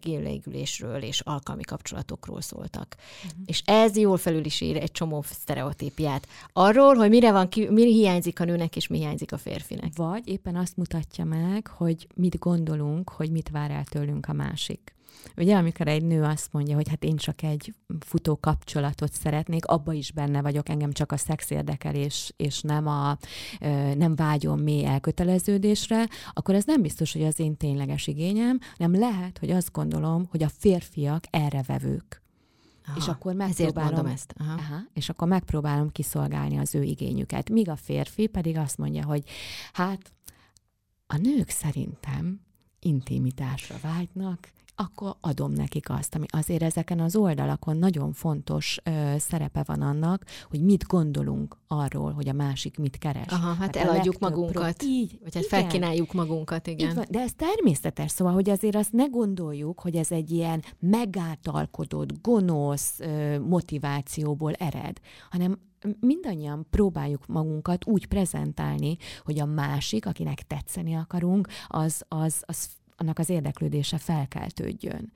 kielégülésről és alkalmi kapcsolatokról szóltak. Uh-huh. És ez jól felül is ír egy csomó sztereotípiát. Arról, hogy mire van, ki, mi hiányzik a nőnek, és mi hiányzik a férfinek. Vagy éppen azt mutatja meg, hogy mit gondolunk, hogy mit vár el tőlünk a másik. Ugye, amikor egy nő azt mondja, hogy hát én csak egy futó kapcsolatot szeretnék, abba is benne vagyok, engem csak a szex érdekel, és, és nem, a, nem vágyom mély elköteleződésre, akkor ez nem biztos, hogy az én tényleges igényem, nem lehet, hogy azt gondolom, hogy a férfiak erre vevők. Aha, és akkor megpróbálom ezt. Aha. Aha, és akkor megpróbálom kiszolgálni az ő igényüket. Míg a férfi pedig azt mondja, hogy hát a nők szerintem intimitásra vágynak, akkor adom nekik azt, ami azért ezeken az oldalakon nagyon fontos ö, szerepe van annak, hogy mit gondolunk arról, hogy a másik mit keres. Aha, hát Mert eladjuk magunkat. Pro... Így, vagy hát igen. felkínáljuk magunkat, igen. van, de ez természetes, szóval, hogy azért azt ne gondoljuk, hogy ez egy ilyen megáltalkodott, gonosz ö, motivációból ered, hanem mindannyian próbáljuk magunkat úgy prezentálni, hogy a másik, akinek tetszeni akarunk, az, az, az annak az érdeklődése felkeltődjön.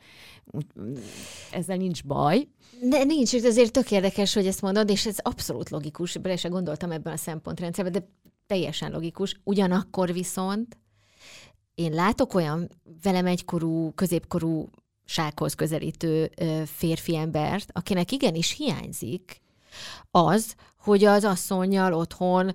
Ezzel nincs baj. De nincs, és azért tök érdekes, hogy ezt mondod, és ez abszolút logikus, bele se gondoltam ebben a szempontrendszerben, de teljesen logikus. Ugyanakkor viszont én látok olyan velem egykorú, középkorú sághoz közelítő férfi embert, akinek igenis hiányzik az, hogy az asszonyjal otthon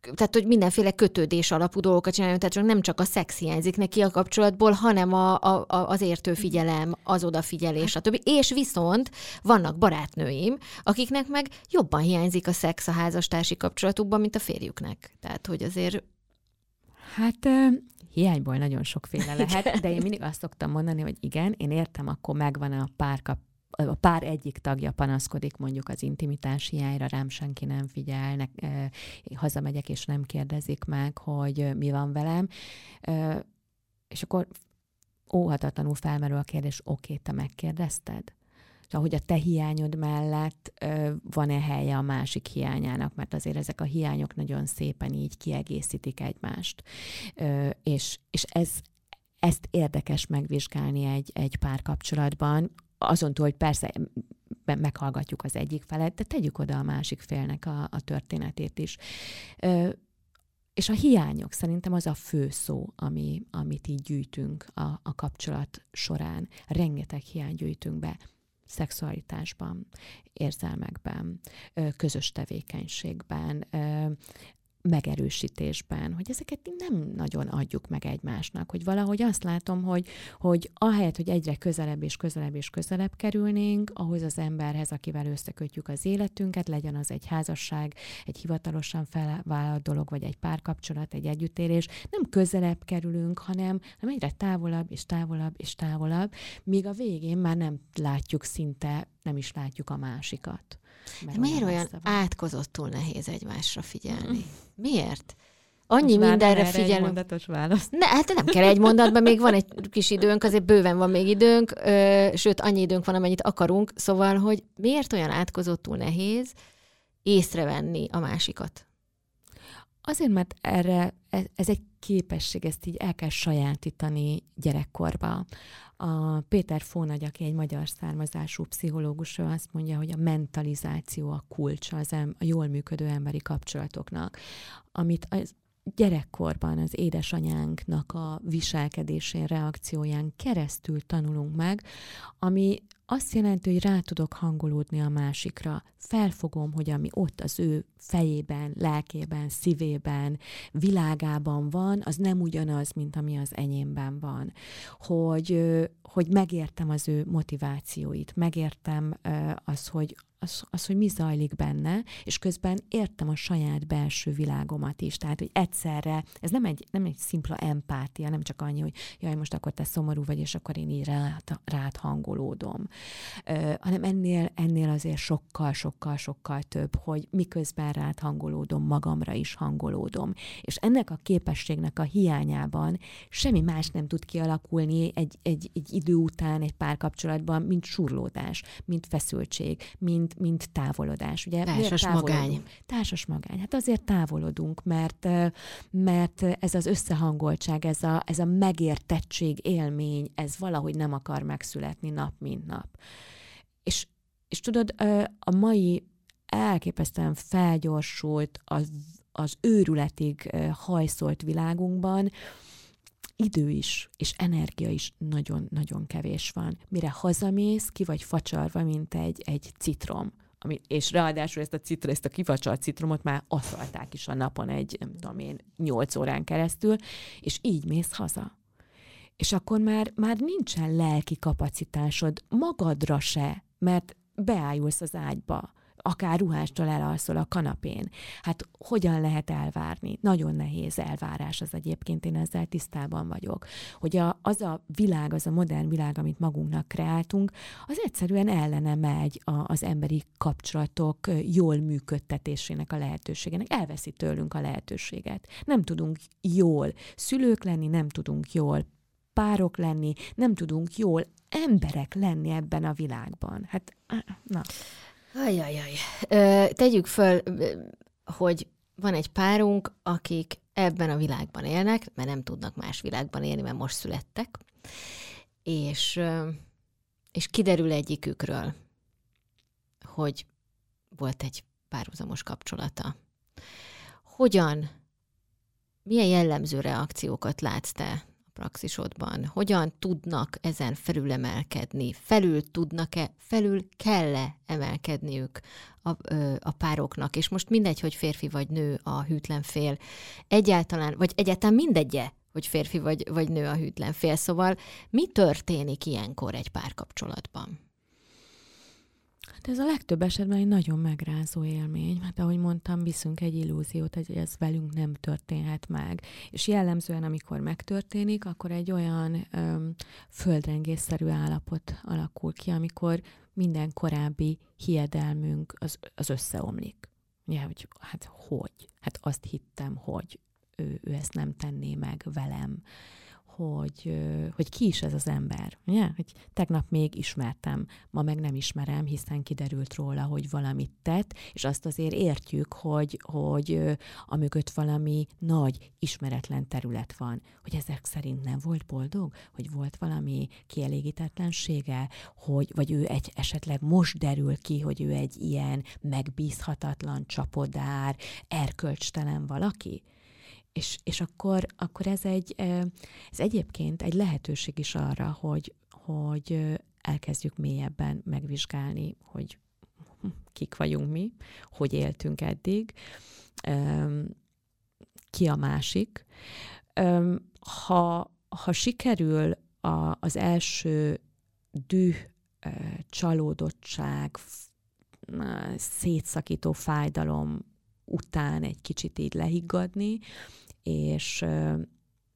tehát, hogy mindenféle kötődés alapú dolgokat csináljon, tehát nem csak a szex hiányzik neki a kapcsolatból, hanem a, a, a, az értő figyelem, az odafigyelés, stb. És viszont vannak barátnőim, akiknek meg jobban hiányzik a szex a házastársi kapcsolatukban, mint a férjüknek. Tehát, hogy azért... Hát hiányból nagyon sokféle lehet, *laughs* de én mindig azt szoktam mondani, hogy igen, én értem, akkor megvan a párkap a pár egyik tagja panaszkodik mondjuk az intimitás hiányra, rám senki nem figyel, ne, hazamegyek és nem kérdezik meg, hogy mi van velem, és akkor óhatatlanul felmerül a kérdés, oké, te megkérdezted? hogy a te hiányod mellett van-e helye a másik hiányának, mert azért ezek a hiányok nagyon szépen így kiegészítik egymást. és, és ez, ezt érdekes megvizsgálni egy, egy párkapcsolatban, azon túl, hogy persze meghallgatjuk az egyik felet, de tegyük oda a másik félnek a, a történetét is. Ö, és a hiányok szerintem az a fő szó, ami, amit így gyűjtünk a, a kapcsolat során. Rengeteg hiány gyűjtünk be szexualitásban, érzelmekben, közös tevékenységben, megerősítésben, hogy ezeket nem nagyon adjuk meg egymásnak, hogy valahogy azt látom, hogy, hogy ahelyett, hogy egyre közelebb és közelebb és közelebb kerülnénk ahhoz az emberhez, akivel összekötjük az életünket, legyen az egy házasság, egy hivatalosan felvállalt dolog, vagy egy párkapcsolat, egy együttélés, nem közelebb kerülünk, hanem, hanem egyre távolabb és távolabb és távolabb, míg a végén már nem látjuk szinte, nem is látjuk a másikat. De miért olyan átkozottul nehéz egymásra figyelni? *laughs* Miért? Annyi Most mindenre figyelünk. Egy mondatos válasz. Ne, hát nem kell egy mondatban, még van egy kis időnk, azért bőven van még időnk, ö, sőt, annyi időnk van, amennyit akarunk, szóval, hogy miért olyan átkozottul nehéz észrevenni a másikat? Azért, mert erre ez, ez egy képesség, ezt így el kell sajátítani gyerekkorba. A Péter Fónagy, aki egy magyar származású pszichológus, ő azt mondja, hogy a mentalizáció a kulcsa az em- a jól működő emberi kapcsolatoknak, amit az gyerekkorban az édesanyánknak a viselkedésén, reakcióján keresztül tanulunk meg, ami azt jelenti, hogy rá tudok hangolódni a másikra. Felfogom, hogy ami ott az ő fejében, lelkében, szívében, világában van, az nem ugyanaz, mint ami az enyémben van. Hogy, hogy megértem az ő motivációit, megértem az, hogy az, az, hogy mi zajlik benne, és közben értem a saját belső világomat is. Tehát, hogy egyszerre, ez nem egy, nem egy szimpla empátia, nem csak annyi, hogy jaj, most akkor te szomorú vagy, és akkor én így rád, rád hangolódom, hanem ennél, ennél azért sokkal, sokkal, sokkal több, hogy miközben rád hangolódom, magamra is hangolódom. És ennek a képességnek a hiányában semmi más nem tud kialakulni egy, egy, egy idő után, egy párkapcsolatban, mint surlódás, mint feszültség, mint mint, távolodás. Ugye, Társas magány. Társas magány. Hát azért távolodunk, mert, mert ez az összehangoltság, ez a, ez a megértettség élmény, ez valahogy nem akar megszületni nap, mint nap. És, és tudod, a mai elképesztően felgyorsult, az, az őrületig hajszolt világunkban, idő is, és energia is nagyon-nagyon kevés van. Mire hazamész, ki vagy facsarva, mint egy, egy citrom. Ami, és ráadásul ezt a citrom, ezt a kifacsart citromot már aszalták is a napon egy, nem tudom én, nyolc órán keresztül, és így mész haza. És akkor már, már nincsen lelki kapacitásod magadra se, mert beájulsz az ágyba, akár ruhástól elalszol a kanapén. Hát hogyan lehet elvárni? Nagyon nehéz elvárás az egyébként, én ezzel tisztában vagyok. Hogy a, az a világ, az a modern világ, amit magunknak kreáltunk, az egyszerűen ellene megy a, az emberi kapcsolatok jól működtetésének a lehetőségének. Elveszi tőlünk a lehetőséget. Nem tudunk jól szülők lenni, nem tudunk jól párok lenni, nem tudunk jól emberek lenni ebben a világban. Hát, na. Ajajaj. Tegyük föl, hogy van egy párunk, akik ebben a világban élnek, mert nem tudnak más világban élni, mert most születtek, és, és kiderül egyikükről, hogy volt egy párhuzamos kapcsolata. Hogyan, milyen jellemző reakciókat látsz te praxisodban? Hogyan tudnak ezen felülemelkedni? Felül tudnak-e, felül kell-e emelkedniük a, a pároknak? És most mindegy, hogy férfi vagy nő a hűtlen fél. Egyáltalán, vagy egyáltalán mindegye, hogy férfi vagy, vagy nő a hűtlen fél. Szóval mi történik ilyenkor egy párkapcsolatban? Hát ez a legtöbb esetben egy nagyon megrázó élmény, mert ahogy mondtam, viszünk egy illúziót, hogy ez velünk nem történhet meg. És jellemzően, amikor megtörténik, akkor egy olyan öm, földrengésszerű állapot alakul ki, amikor minden korábbi hiedelmünk az, az összeomlik. Ja, hogy hát hogy? Hát azt hittem, hogy ő, ő ezt nem tenné meg velem hogy, hogy ki is ez az ember. Ugye? Hogy tegnap még ismertem, ma meg nem ismerem, hiszen kiderült róla, hogy valamit tett, és azt azért értjük, hogy, hogy amögött valami nagy, ismeretlen terület van, hogy ezek szerint nem volt boldog, hogy volt valami kielégítetlensége, hogy, vagy ő egy esetleg most derül ki, hogy ő egy ilyen megbízhatatlan, csapodár, erkölcstelen valaki és, és akkor, akkor ez, egy, ez egyébként egy lehetőség is arra, hogy, hogy elkezdjük mélyebben megvizsgálni, hogy kik vagyunk mi, hogy éltünk eddig, ki a másik. Ha, ha sikerül a, az első düh, csalódottság, szétszakító fájdalom után egy kicsit így lehiggadni, és,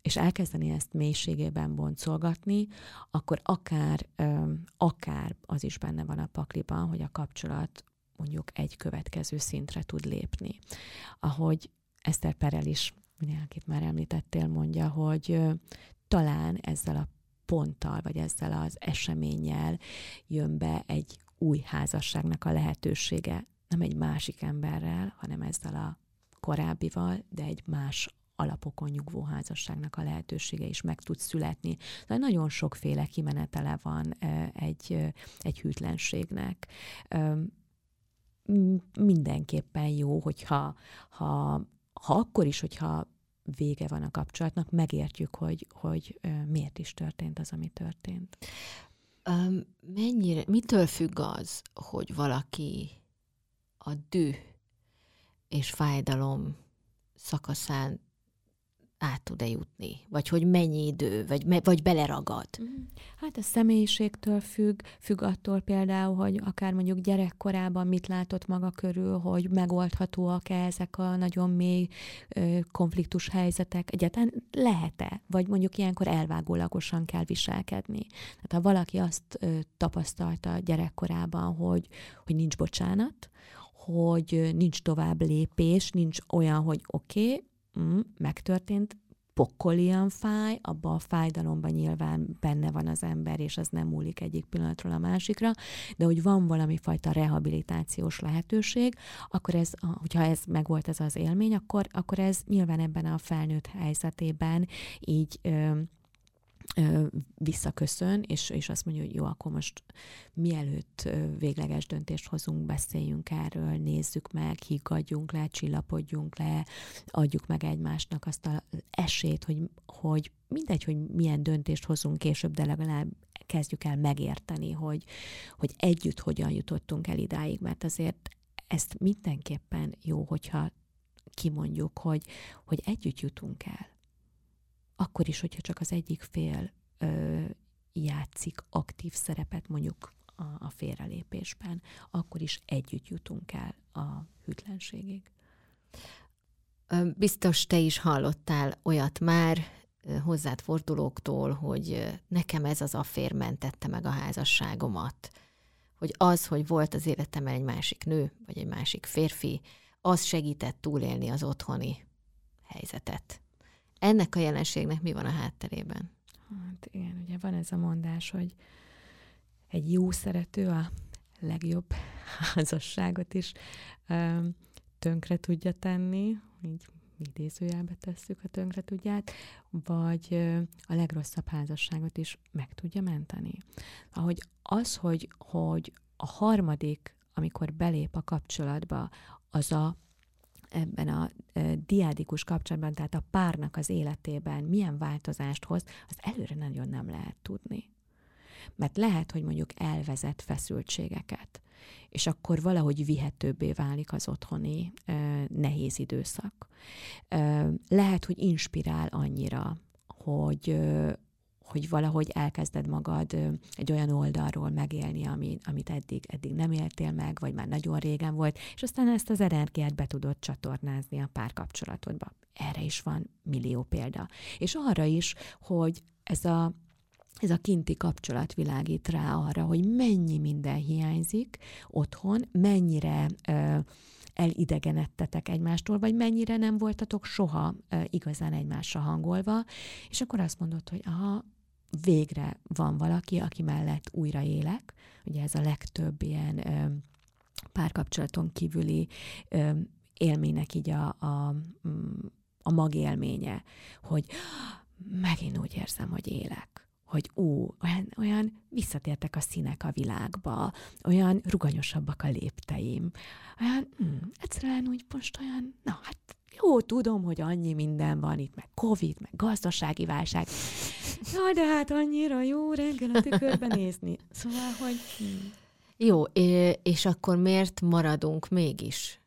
és elkezdeni ezt mélységében boncolgatni, akkor akár, akár az is benne van a pakliban, hogy a kapcsolat mondjuk egy következő szintre tud lépni. Ahogy Eszter Perel is, akit már említettél, mondja, hogy talán ezzel a ponttal, vagy ezzel az eseménnyel jön be egy új házasságnak a lehetősége, nem egy másik emberrel, hanem ezzel a korábbival, de egy más alapokon nyugvó házasságnak a lehetősége is meg tud születni. De nagyon sokféle kimenetele van egy, egy hűtlenségnek. Mindenképpen jó, hogyha ha, ha akkor is, hogyha vége van a kapcsolatnak, megértjük, hogy, hogy miért is történt az, ami történt. Um, mennyire, mitől függ az, hogy valaki a düh és fájdalom szakaszán át tud-e jutni? Vagy hogy mennyi idő, vagy, vagy beleragad? Mhm. Hát a személyiségtől függ, függ attól például, hogy akár mondjuk gyerekkorában mit látott maga körül, hogy megoldhatóak-e ezek a nagyon mély ö, konfliktus helyzetek, egyáltalán lehet-e, vagy mondjuk ilyenkor elvágólagosan kell viselkedni. Tehát ha valaki azt ö, tapasztalta gyerekkorában, hogy, hogy nincs bocsánat, hogy nincs tovább lépés, nincs olyan, hogy oké, okay, mm, megtörtént, pokkolian fáj, abba a fájdalomban nyilván benne van az ember, és az nem múlik egyik pillanatról a másikra, de hogy van valami fajta rehabilitációs lehetőség, akkor ez, hogyha ez megvolt ez az élmény, akkor, akkor ez nyilván ebben a felnőtt helyzetében így ö, visszaköszön, és, és azt mondja, hogy jó, akkor most mielőtt végleges döntést hozunk, beszéljünk erről, nézzük meg, higgadjunk le, csillapodjunk le, adjuk meg egymásnak azt az esélyt, hogy, hogy mindegy, hogy milyen döntést hozunk később, de legalább kezdjük el megérteni, hogy, hogy együtt hogyan jutottunk el idáig, mert azért ezt mindenképpen jó, hogyha kimondjuk, hogy, hogy együtt jutunk el akkor is, hogyha csak az egyik fél ö, játszik aktív szerepet mondjuk a, a félrelépésben, akkor is együtt jutunk el a hűtlenségig. Biztos te is hallottál olyat már hozzád fordulóktól, hogy nekem ez az affér mentette meg a házasságomat. Hogy az, hogy volt az életemben egy másik nő, vagy egy másik férfi, az segített túlélni az otthoni helyzetet. Ennek a jelenségnek mi van a hátterében? Hát igen, ugye van ez a mondás, hogy egy jó szerető a legjobb *laughs* házasságot is tönkre tudja tenni, így idézőjelbe tesszük a tönkre tudját, vagy a legrosszabb házasságot is meg tudja menteni. Ahogy az, hogy, hogy a harmadik, amikor belép a kapcsolatba, az a ebben a diádikus kapcsolatban, tehát a párnak az életében milyen változást hoz, az előre nagyon nem lehet tudni. Mert lehet, hogy mondjuk elvezet feszültségeket, és akkor valahogy vihetőbbé válik az otthoni nehéz időszak. Lehet, hogy inspirál annyira, hogy hogy valahogy elkezded magad egy olyan oldalról megélni, ami, amit eddig, eddig nem éltél meg, vagy már nagyon régen volt, és aztán ezt az energiát be tudod csatornázni a párkapcsolatodba. Erre is van millió példa. És arra is, hogy ez a ez a kinti kapcsolat világít rá arra, hogy mennyi minden hiányzik otthon, mennyire ö, elidegenedtetek egymástól, vagy mennyire nem voltatok soha ö, igazán egymásra hangolva, és akkor azt mondod, hogy aha, végre van valaki, aki mellett újra élek. Ugye ez a legtöbb ilyen ö, párkapcsolaton kívüli ö, élménynek így a, a, a magélménye, hogy megint úgy érzem, hogy élek hogy ú, olyan, olyan visszatértek a színek a világba, olyan ruganyosabbak a lépteim, olyan, mm, egyszerűen úgy most olyan, na hát jó, tudom, hogy annyi minden van itt, meg Covid, meg gazdasági válság. Ja, de hát annyira jó reggel a tükörben nézni. Szóval, hogy... Hm. Jó, és akkor miért maradunk mégis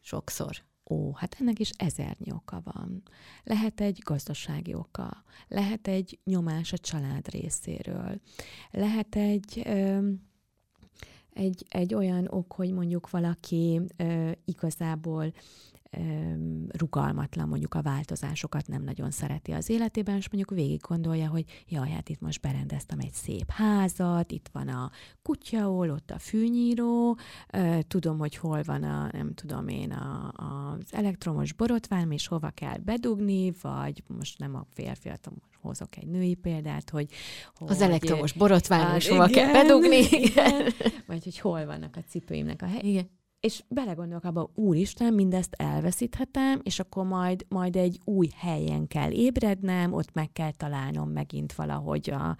sokszor? Ó, hát ennek is ezernyi oka van. Lehet egy gazdasági oka, lehet egy nyomás a család részéről, lehet egy... Ö, egy, egy olyan ok, hogy mondjuk valaki ö, igazából rugalmatlan mondjuk a változásokat nem nagyon szereti az életében, és mondjuk végig gondolja, hogy jaj, hát itt most berendeztem egy szép házat, itt van a kutyaol, ott a fűnyíró, tudom, hogy hol van a, nem tudom én, a, az elektromos borotvám, és hova kell bedugni, vagy most nem a férfiat, hozok egy női példát, hogy... hogy az elektromos borotván is hova kell bedugni. Igen. Vagy hogy hol vannak a cipőimnek a hely. Igen és belegondolok abba, úristen, mindezt elveszíthetem, és akkor majd, majd egy új helyen kell ébrednem, ott meg kell találnom megint valahogy a,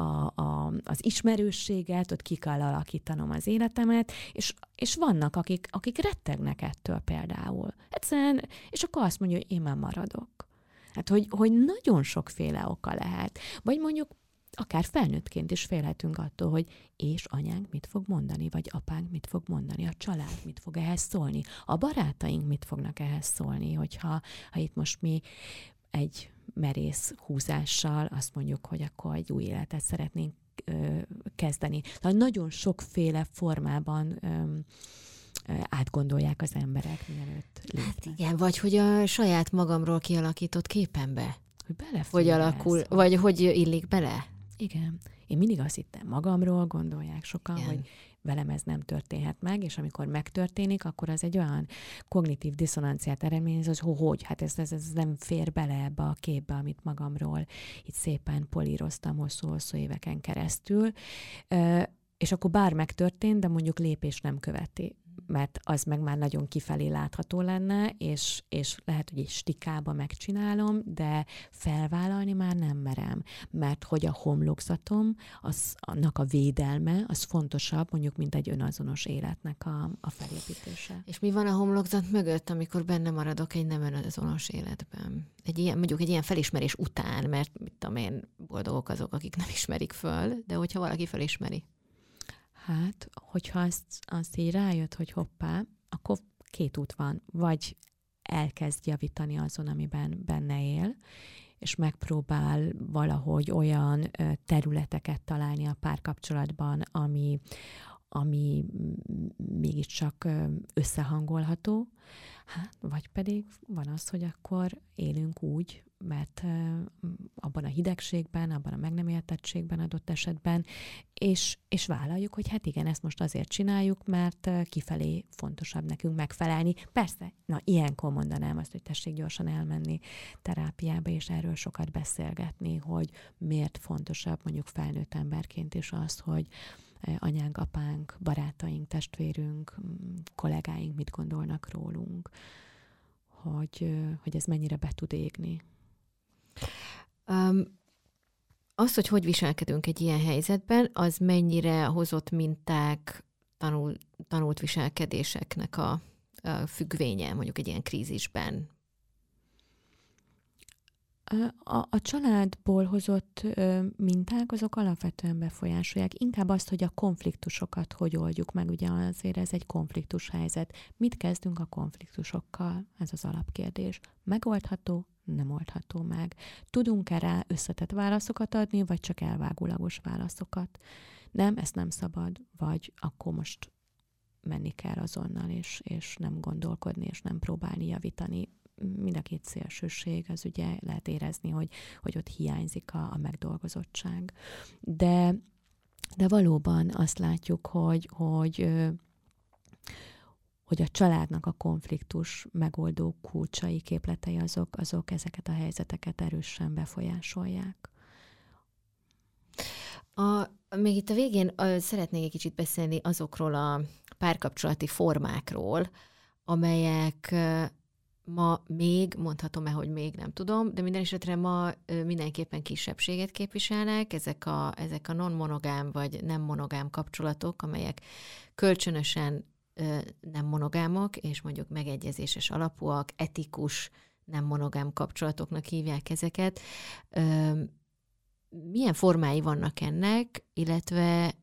a, a, az ismerősséget, ott ki kell alakítanom az életemet, és, és vannak, akik, akik rettegnek ettől például. Egyszerűen, és akkor azt mondja, hogy én már maradok. Hát, hogy, hogy nagyon sokféle oka lehet. Vagy mondjuk akár felnőttként is félhetünk attól, hogy és anyánk mit fog mondani, vagy apánk mit fog mondani, a család mit fog ehhez szólni, a barátaink mit fognak ehhez szólni, hogyha ha itt most mi egy merész húzással azt mondjuk, hogy akkor egy új életet szeretnénk ö, kezdeni. Tehát nagyon sokféle formában ö, átgondolják az emberek, mielőtt lépnek. Hát igen, vagy hogy a saját magamról kialakított képembe. Hogy bele Hogy alakul, vagy hogy illik bele. Igen. Én mindig azt hittem magamról, gondolják sokan, Igen. hogy velem ez nem történhet meg, és amikor megtörténik, akkor az egy olyan kognitív diszonanciát eredményez, hogy hogy, hát ez, ez, ez nem fér bele ebbe a képbe, amit magamról itt szépen políroztam hosszú-hosszú éveken keresztül. És akkor bár megtörtént, de mondjuk lépés nem követi mert az meg már nagyon kifelé látható lenne, és, és lehet, hogy egy stikába megcsinálom, de felvállalni már nem merem, mert hogy a homlokzatom, az, annak a védelme, az fontosabb mondjuk, mint egy önazonos életnek a, a felépítése. És mi van a homlokzat mögött, amikor benne maradok egy nem önazonos életben? Egy ilyen, mondjuk egy ilyen felismerés után, mert mit tudom én, boldogok azok, akik nem ismerik föl, de hogyha valaki felismeri. Hát, hogyha azt, azt így rájött, hogy hoppá, akkor két út van. Vagy elkezd javítani azon, amiben benne él, és megpróbál valahogy olyan területeket találni a párkapcsolatban, ami, ami mégiscsak összehangolható, hát, vagy pedig van az, hogy akkor élünk úgy, mert abban a hidegségben, abban a meg nem értettségben adott esetben, és, és vállaljuk, hogy hát igen, ezt most azért csináljuk, mert kifelé fontosabb nekünk megfelelni. Persze, na ilyenkor mondanám azt, hogy tessék gyorsan elmenni terápiába, és erről sokat beszélgetni, hogy miért fontosabb mondjuk felnőtt emberként is az, hogy, anyánk, apánk, barátaink, testvérünk, kollégáink mit gondolnak rólunk, hogy, hogy ez mennyire be tud égni. Um, az, hogy hogy viselkedünk egy ilyen helyzetben, az mennyire hozott minták, tanul, tanult viselkedéseknek a, a függvénye, mondjuk egy ilyen krízisben, a, a családból hozott ö, minták, azok alapvetően befolyásolják. Inkább azt, hogy a konfliktusokat hogy oldjuk meg, ugye azért ez egy konfliktus helyzet. Mit kezdünk a konfliktusokkal? Ez az alapkérdés. Megoldható, nem oldható meg. Tudunk-e rá összetett válaszokat adni, vagy csak elvágólagos válaszokat? Nem, ezt nem szabad, vagy akkor most menni kell azonnal, és, és nem gondolkodni, és nem próbálni javítani mind a két szélsőség, az ugye lehet érezni, hogy, hogy ott hiányzik a, a megdolgozottság. De, de valóban azt látjuk, hogy, hogy hogy a családnak a konfliktus megoldó kulcsai, képletei azok, azok ezeket a helyzeteket erősen befolyásolják. A, még itt a végén a, szeretnék egy kicsit beszélni azokról a párkapcsolati formákról, amelyek ma még, mondhatom-e, hogy még nem tudom, de minden esetre ma mindenképpen kisebbséget képviselnek, ezek a, ezek a non-monogám vagy nem monogám kapcsolatok, amelyek kölcsönösen nem monogámok, és mondjuk megegyezéses alapúak, etikus, nem monogám kapcsolatoknak hívják ezeket. Milyen formái vannak ennek, illetve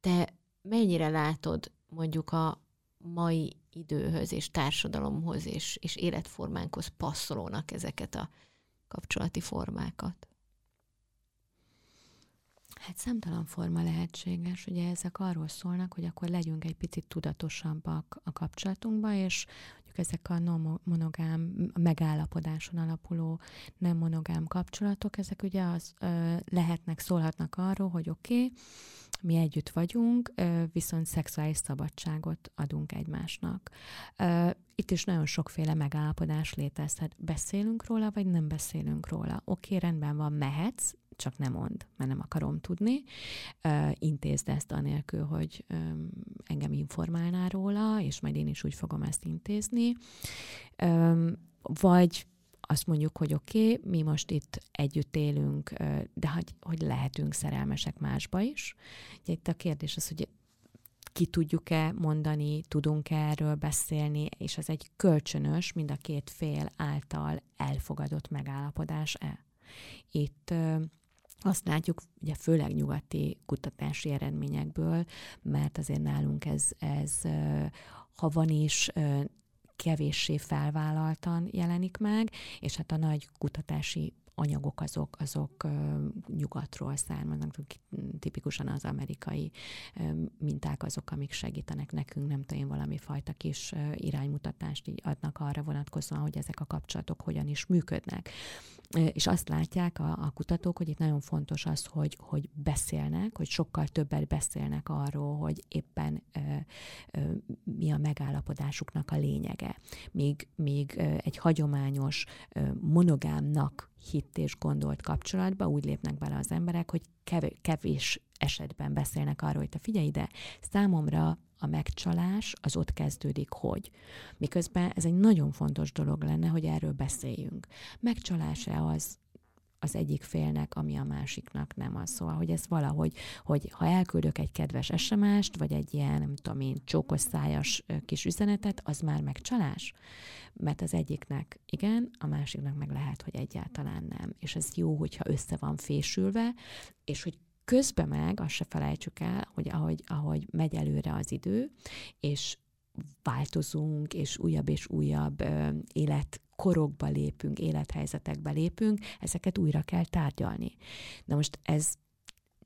te mennyire látod mondjuk a mai időhöz és társadalomhoz és, és életformánkhoz passzolónak ezeket a kapcsolati formákat? Hát számtalan forma lehetséges. Ugye ezek arról szólnak, hogy akkor legyünk egy picit tudatosabbak a kapcsolatunkba, és mondjuk ezek a non monogám, megállapodáson alapuló nem monogám kapcsolatok, ezek ugye az ö, lehetnek, szólhatnak arról, hogy oké, okay, mi együtt vagyunk, viszont szexuális szabadságot adunk egymásnak. Itt is nagyon sokféle megállapodás létezhet. Beszélünk róla, vagy nem beszélünk róla. Oké, okay, rendben van, mehetsz, csak nem mond, mert nem akarom tudni. Intézd ezt anélkül, hogy engem informálnál róla, és majd én is úgy fogom ezt intézni. Vagy azt mondjuk, hogy oké, okay, mi most itt együtt élünk, de hogy, hogy lehetünk szerelmesek másba is. Ugye itt a kérdés az, hogy ki tudjuk-e mondani, tudunk-e erről beszélni, és az egy kölcsönös, mind a két fél által elfogadott megállapodás-e. Itt azt látjuk, ugye főleg nyugati kutatási eredményekből, mert azért nálunk ez, ez ha van is kevéssé felvállaltan jelenik meg, és hát a nagy kutatási anyagok azok, azok nyugatról származnak, tipikusan az amerikai minták azok, amik segítenek nekünk, nem tudom, valami fajta kis iránymutatást így adnak arra vonatkozóan, hogy ezek a kapcsolatok hogyan is működnek. És azt látják a, a kutatók, hogy itt nagyon fontos az, hogy, hogy beszélnek, hogy sokkal többet beszélnek arról, hogy éppen ö, ö, mi a megállapodásuknak a lényege. Míg, míg egy hagyományos ö, monogámnak hitt és gondolt kapcsolatba úgy lépnek bele az emberek, hogy kevés esetben beszélnek arról, hogy te figyelj ide, számomra a megcsalás az ott kezdődik, hogy. Miközben ez egy nagyon fontos dolog lenne, hogy erről beszéljünk. Megcsalás-e az, az egyik félnek, ami a másiknak nem az. Szóval, hogy ez valahogy, hogy ha elküldök egy kedves SMS-t, vagy egy ilyen, nem tudom én, csókos szájas kis üzenetet, az már megcsalás? Mert az egyiknek igen, a másiknak meg lehet, hogy egyáltalán nem. És ez jó, hogyha össze van fésülve, és hogy közben meg, azt se felejtsük el, hogy ahogy, ahogy megy előre az idő, és változunk, és újabb és újabb ö, korokba lépünk, élethelyzetekbe lépünk, ezeket újra kell tárgyalni. Na most ez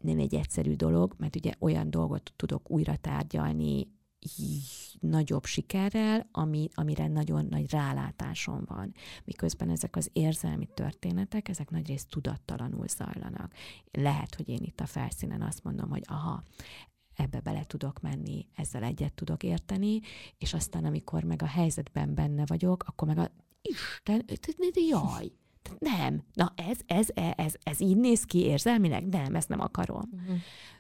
nem egy egyszerű dolog, mert ugye olyan dolgot tudok újra tárgyalni nagyobb sikerrel, ami, amire nagyon nagy rálátásom van. Miközben ezek az érzelmi történetek, ezek nagyrészt tudattalanul zajlanak. Lehet, hogy én itt a felszínen azt mondom, hogy aha, ebbe bele tudok menni, ezzel egyet tudok érteni, és aztán amikor meg a helyzetben benne vagyok, akkor meg a Isten, jaj, nem, na ez, ez, ez, ez így néz ki érzelmileg? Nem, ezt nem akarom. Uh-huh.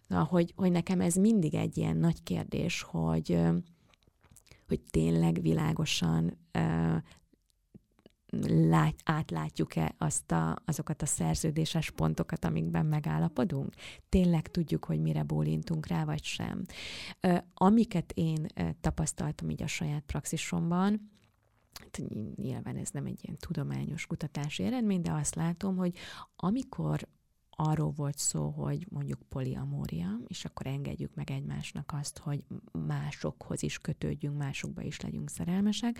Na, hogy, hogy nekem ez mindig egy ilyen nagy kérdés, hogy, hogy tényleg világosan lát, átlátjuk-e azt a, azokat a szerződéses pontokat, amikben megállapodunk? Tényleg tudjuk, hogy mire bólintunk rá, vagy sem? Amiket én tapasztaltam így a saját praxisomban, nyilván ez nem egy ilyen tudományos kutatási eredmény, de azt látom, hogy amikor arról volt szó, hogy mondjuk poliamória, és akkor engedjük meg egymásnak azt, hogy másokhoz is kötődjünk, másokba is legyünk szerelmesek,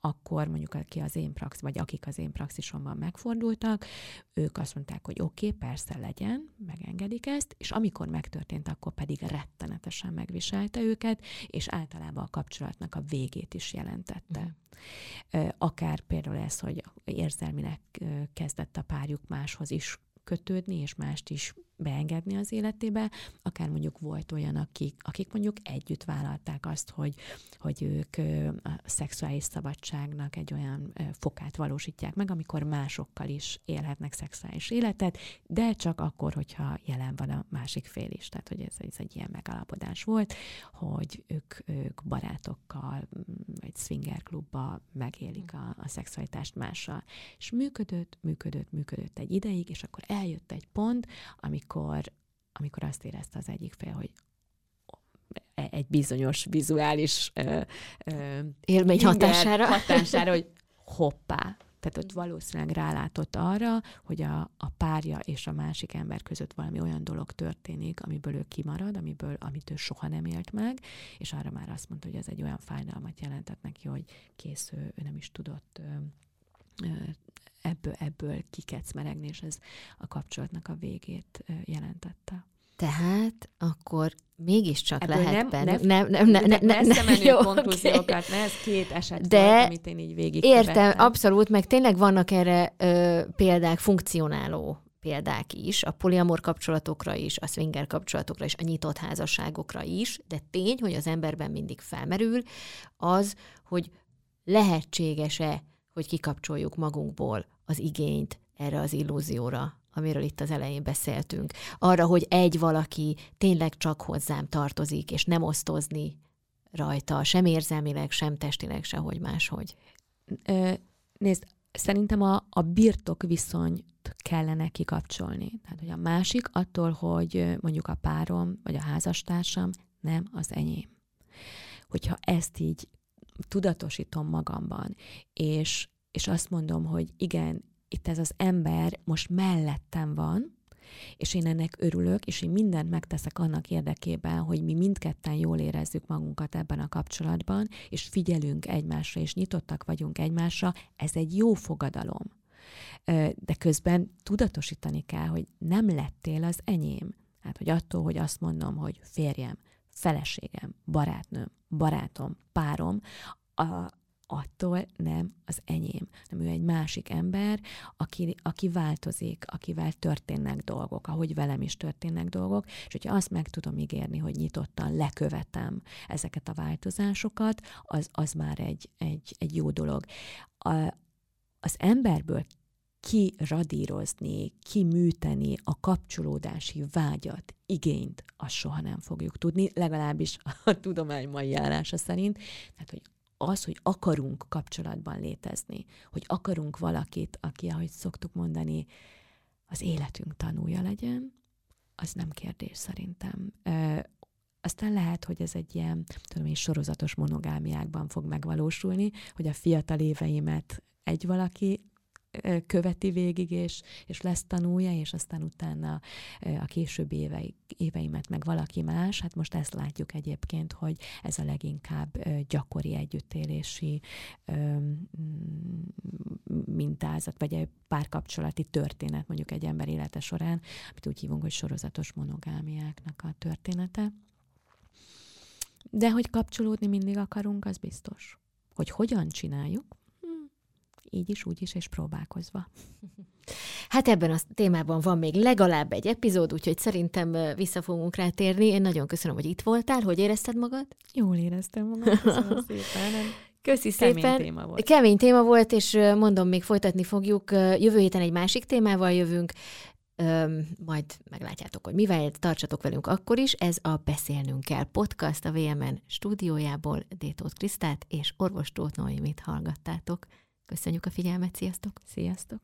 akkor mondjuk aki az én praxis, vagy akik az én praxisomban megfordultak, ők azt mondták, hogy oké, okay, persze legyen, megengedik ezt, és amikor megtörtént, akkor pedig rettenetesen megviselte őket, és általában a kapcsolatnak a végét is jelentette. Mm. Akár például ez, hogy érzelmileg kezdett a párjuk máshoz is kötődni, és mást is beengedni az életébe, akár mondjuk volt olyan, akik, akik mondjuk együtt vállalták azt, hogy, hogy ők a szexuális szabadságnak egy olyan fokát valósítják meg, amikor másokkal is élhetnek szexuális életet, de csak akkor, hogyha jelen van a másik fél is. Tehát, hogy ez, ez egy ilyen megalapodás volt, hogy ők, ők barátokkal, vagy swinger klubba megélik a, a szexualitást mással. És működött, működött, működött egy ideig, és akkor eljött egy pont, amikor amikor, amikor azt érezte az egyik fél, hogy e, egy bizonyos vizuális ö, ö, élmény hatására. hatására, hogy *laughs* hoppá, tehát ott valószínűleg rálátott arra, hogy a, a párja és a másik ember között valami olyan dolog történik, amiből ő kimarad, amiből, amit ő soha nem élt meg, és arra már azt mondta, hogy ez egy olyan fájdalmat jelentett neki, hogy kész, ő, ő nem is tudott ö, ö, ebből, ebből kikecmeregni, és ez a kapcsolatnak a végét jelentette. Tehát akkor mégiscsak Ebből lehet nem, benne. Nem, nem, nem, nem, nem, nem menő *laughs* jó, konklúziókat, okay. ez két eset De volt, amit én így végig Értem, abszolút, meg tényleg vannak erre ö, példák, funkcionáló példák is, a poliamor kapcsolatokra is, a swinger kapcsolatokra is, a nyitott házasságokra is, de tény, hogy az emberben mindig felmerül az, hogy lehetséges-e, hogy kikapcsoljuk magunkból az igényt erre az illúzióra, amiről itt az elején beszéltünk. Arra, hogy egy valaki tényleg csak hozzám tartozik, és nem osztozni rajta, sem érzelmileg, sem testileg, sehogy máshogy. Ö, nézd, szerintem a, a birtok viszonyt kellene kikapcsolni. Tehát, hogy a másik attól, hogy mondjuk a párom, vagy a házastársam nem az enyém. Hogyha ezt így tudatosítom magamban, és és azt mondom, hogy igen, itt ez az ember most mellettem van, és én ennek örülök, és én mindent megteszek annak érdekében, hogy mi mindketten jól érezzük magunkat ebben a kapcsolatban, és figyelünk egymásra, és nyitottak vagyunk egymásra, ez egy jó fogadalom. De közben tudatosítani kell, hogy nem lettél az enyém. Hát, hogy attól, hogy azt mondom, hogy férjem, feleségem, barátnőm, barátom, párom, a, attól nem az enyém, nem ő egy másik ember, aki, aki változik, akivel történnek dolgok, ahogy velem is történnek dolgok, és hogyha azt meg tudom ígérni, hogy nyitottan lekövetem ezeket a változásokat, az, az már egy, egy, egy jó dolog. A, az emberből kiradírozni, kiműteni a kapcsolódási vágyat, igényt, azt soha nem fogjuk tudni, legalábbis a tudomány mai állása szerint. Tehát, hogy az, hogy akarunk kapcsolatban létezni, hogy akarunk valakit, aki, ahogy szoktuk mondani, az életünk tanúja legyen, az nem kérdés szerintem. Ö, aztán lehet, hogy ez egy ilyen, tudom én, sorozatos monogámiákban fog megvalósulni, hogy a fiatal éveimet egy valaki követi végig, és, és lesz tanulja, és aztán utána a későbbi évei, éveimet meg valaki más. Hát most ezt látjuk egyébként, hogy ez a leginkább gyakori együttélési mintázat, vagy egy párkapcsolati történet mondjuk egy ember élete során, amit úgy hívunk, hogy sorozatos monogámiáknak a története. De hogy kapcsolódni mindig akarunk, az biztos. Hogy hogyan csináljuk, így is, úgy is, és próbálkozva. Hát ebben a témában van még legalább egy epizód, úgyhogy szerintem vissza fogunk rá térni. Én nagyon köszönöm, hogy itt voltál. Hogy érezted magad? Jól éreztem magam, köszönöm *laughs* szépen. Köszi Kemény szépen. Téma volt. Kemény téma volt, és mondom, még folytatni fogjuk. Jövő héten egy másik témával jövünk. Majd meglátjátok, hogy mivel tartsatok velünk akkor is. Ez a Beszélnünk kell podcast a VMN stúdiójából. Détót Krisztát és orvos Tóth Noémit hallgattátok. Köszönjük a figyelmet, sziasztok! Sziasztok!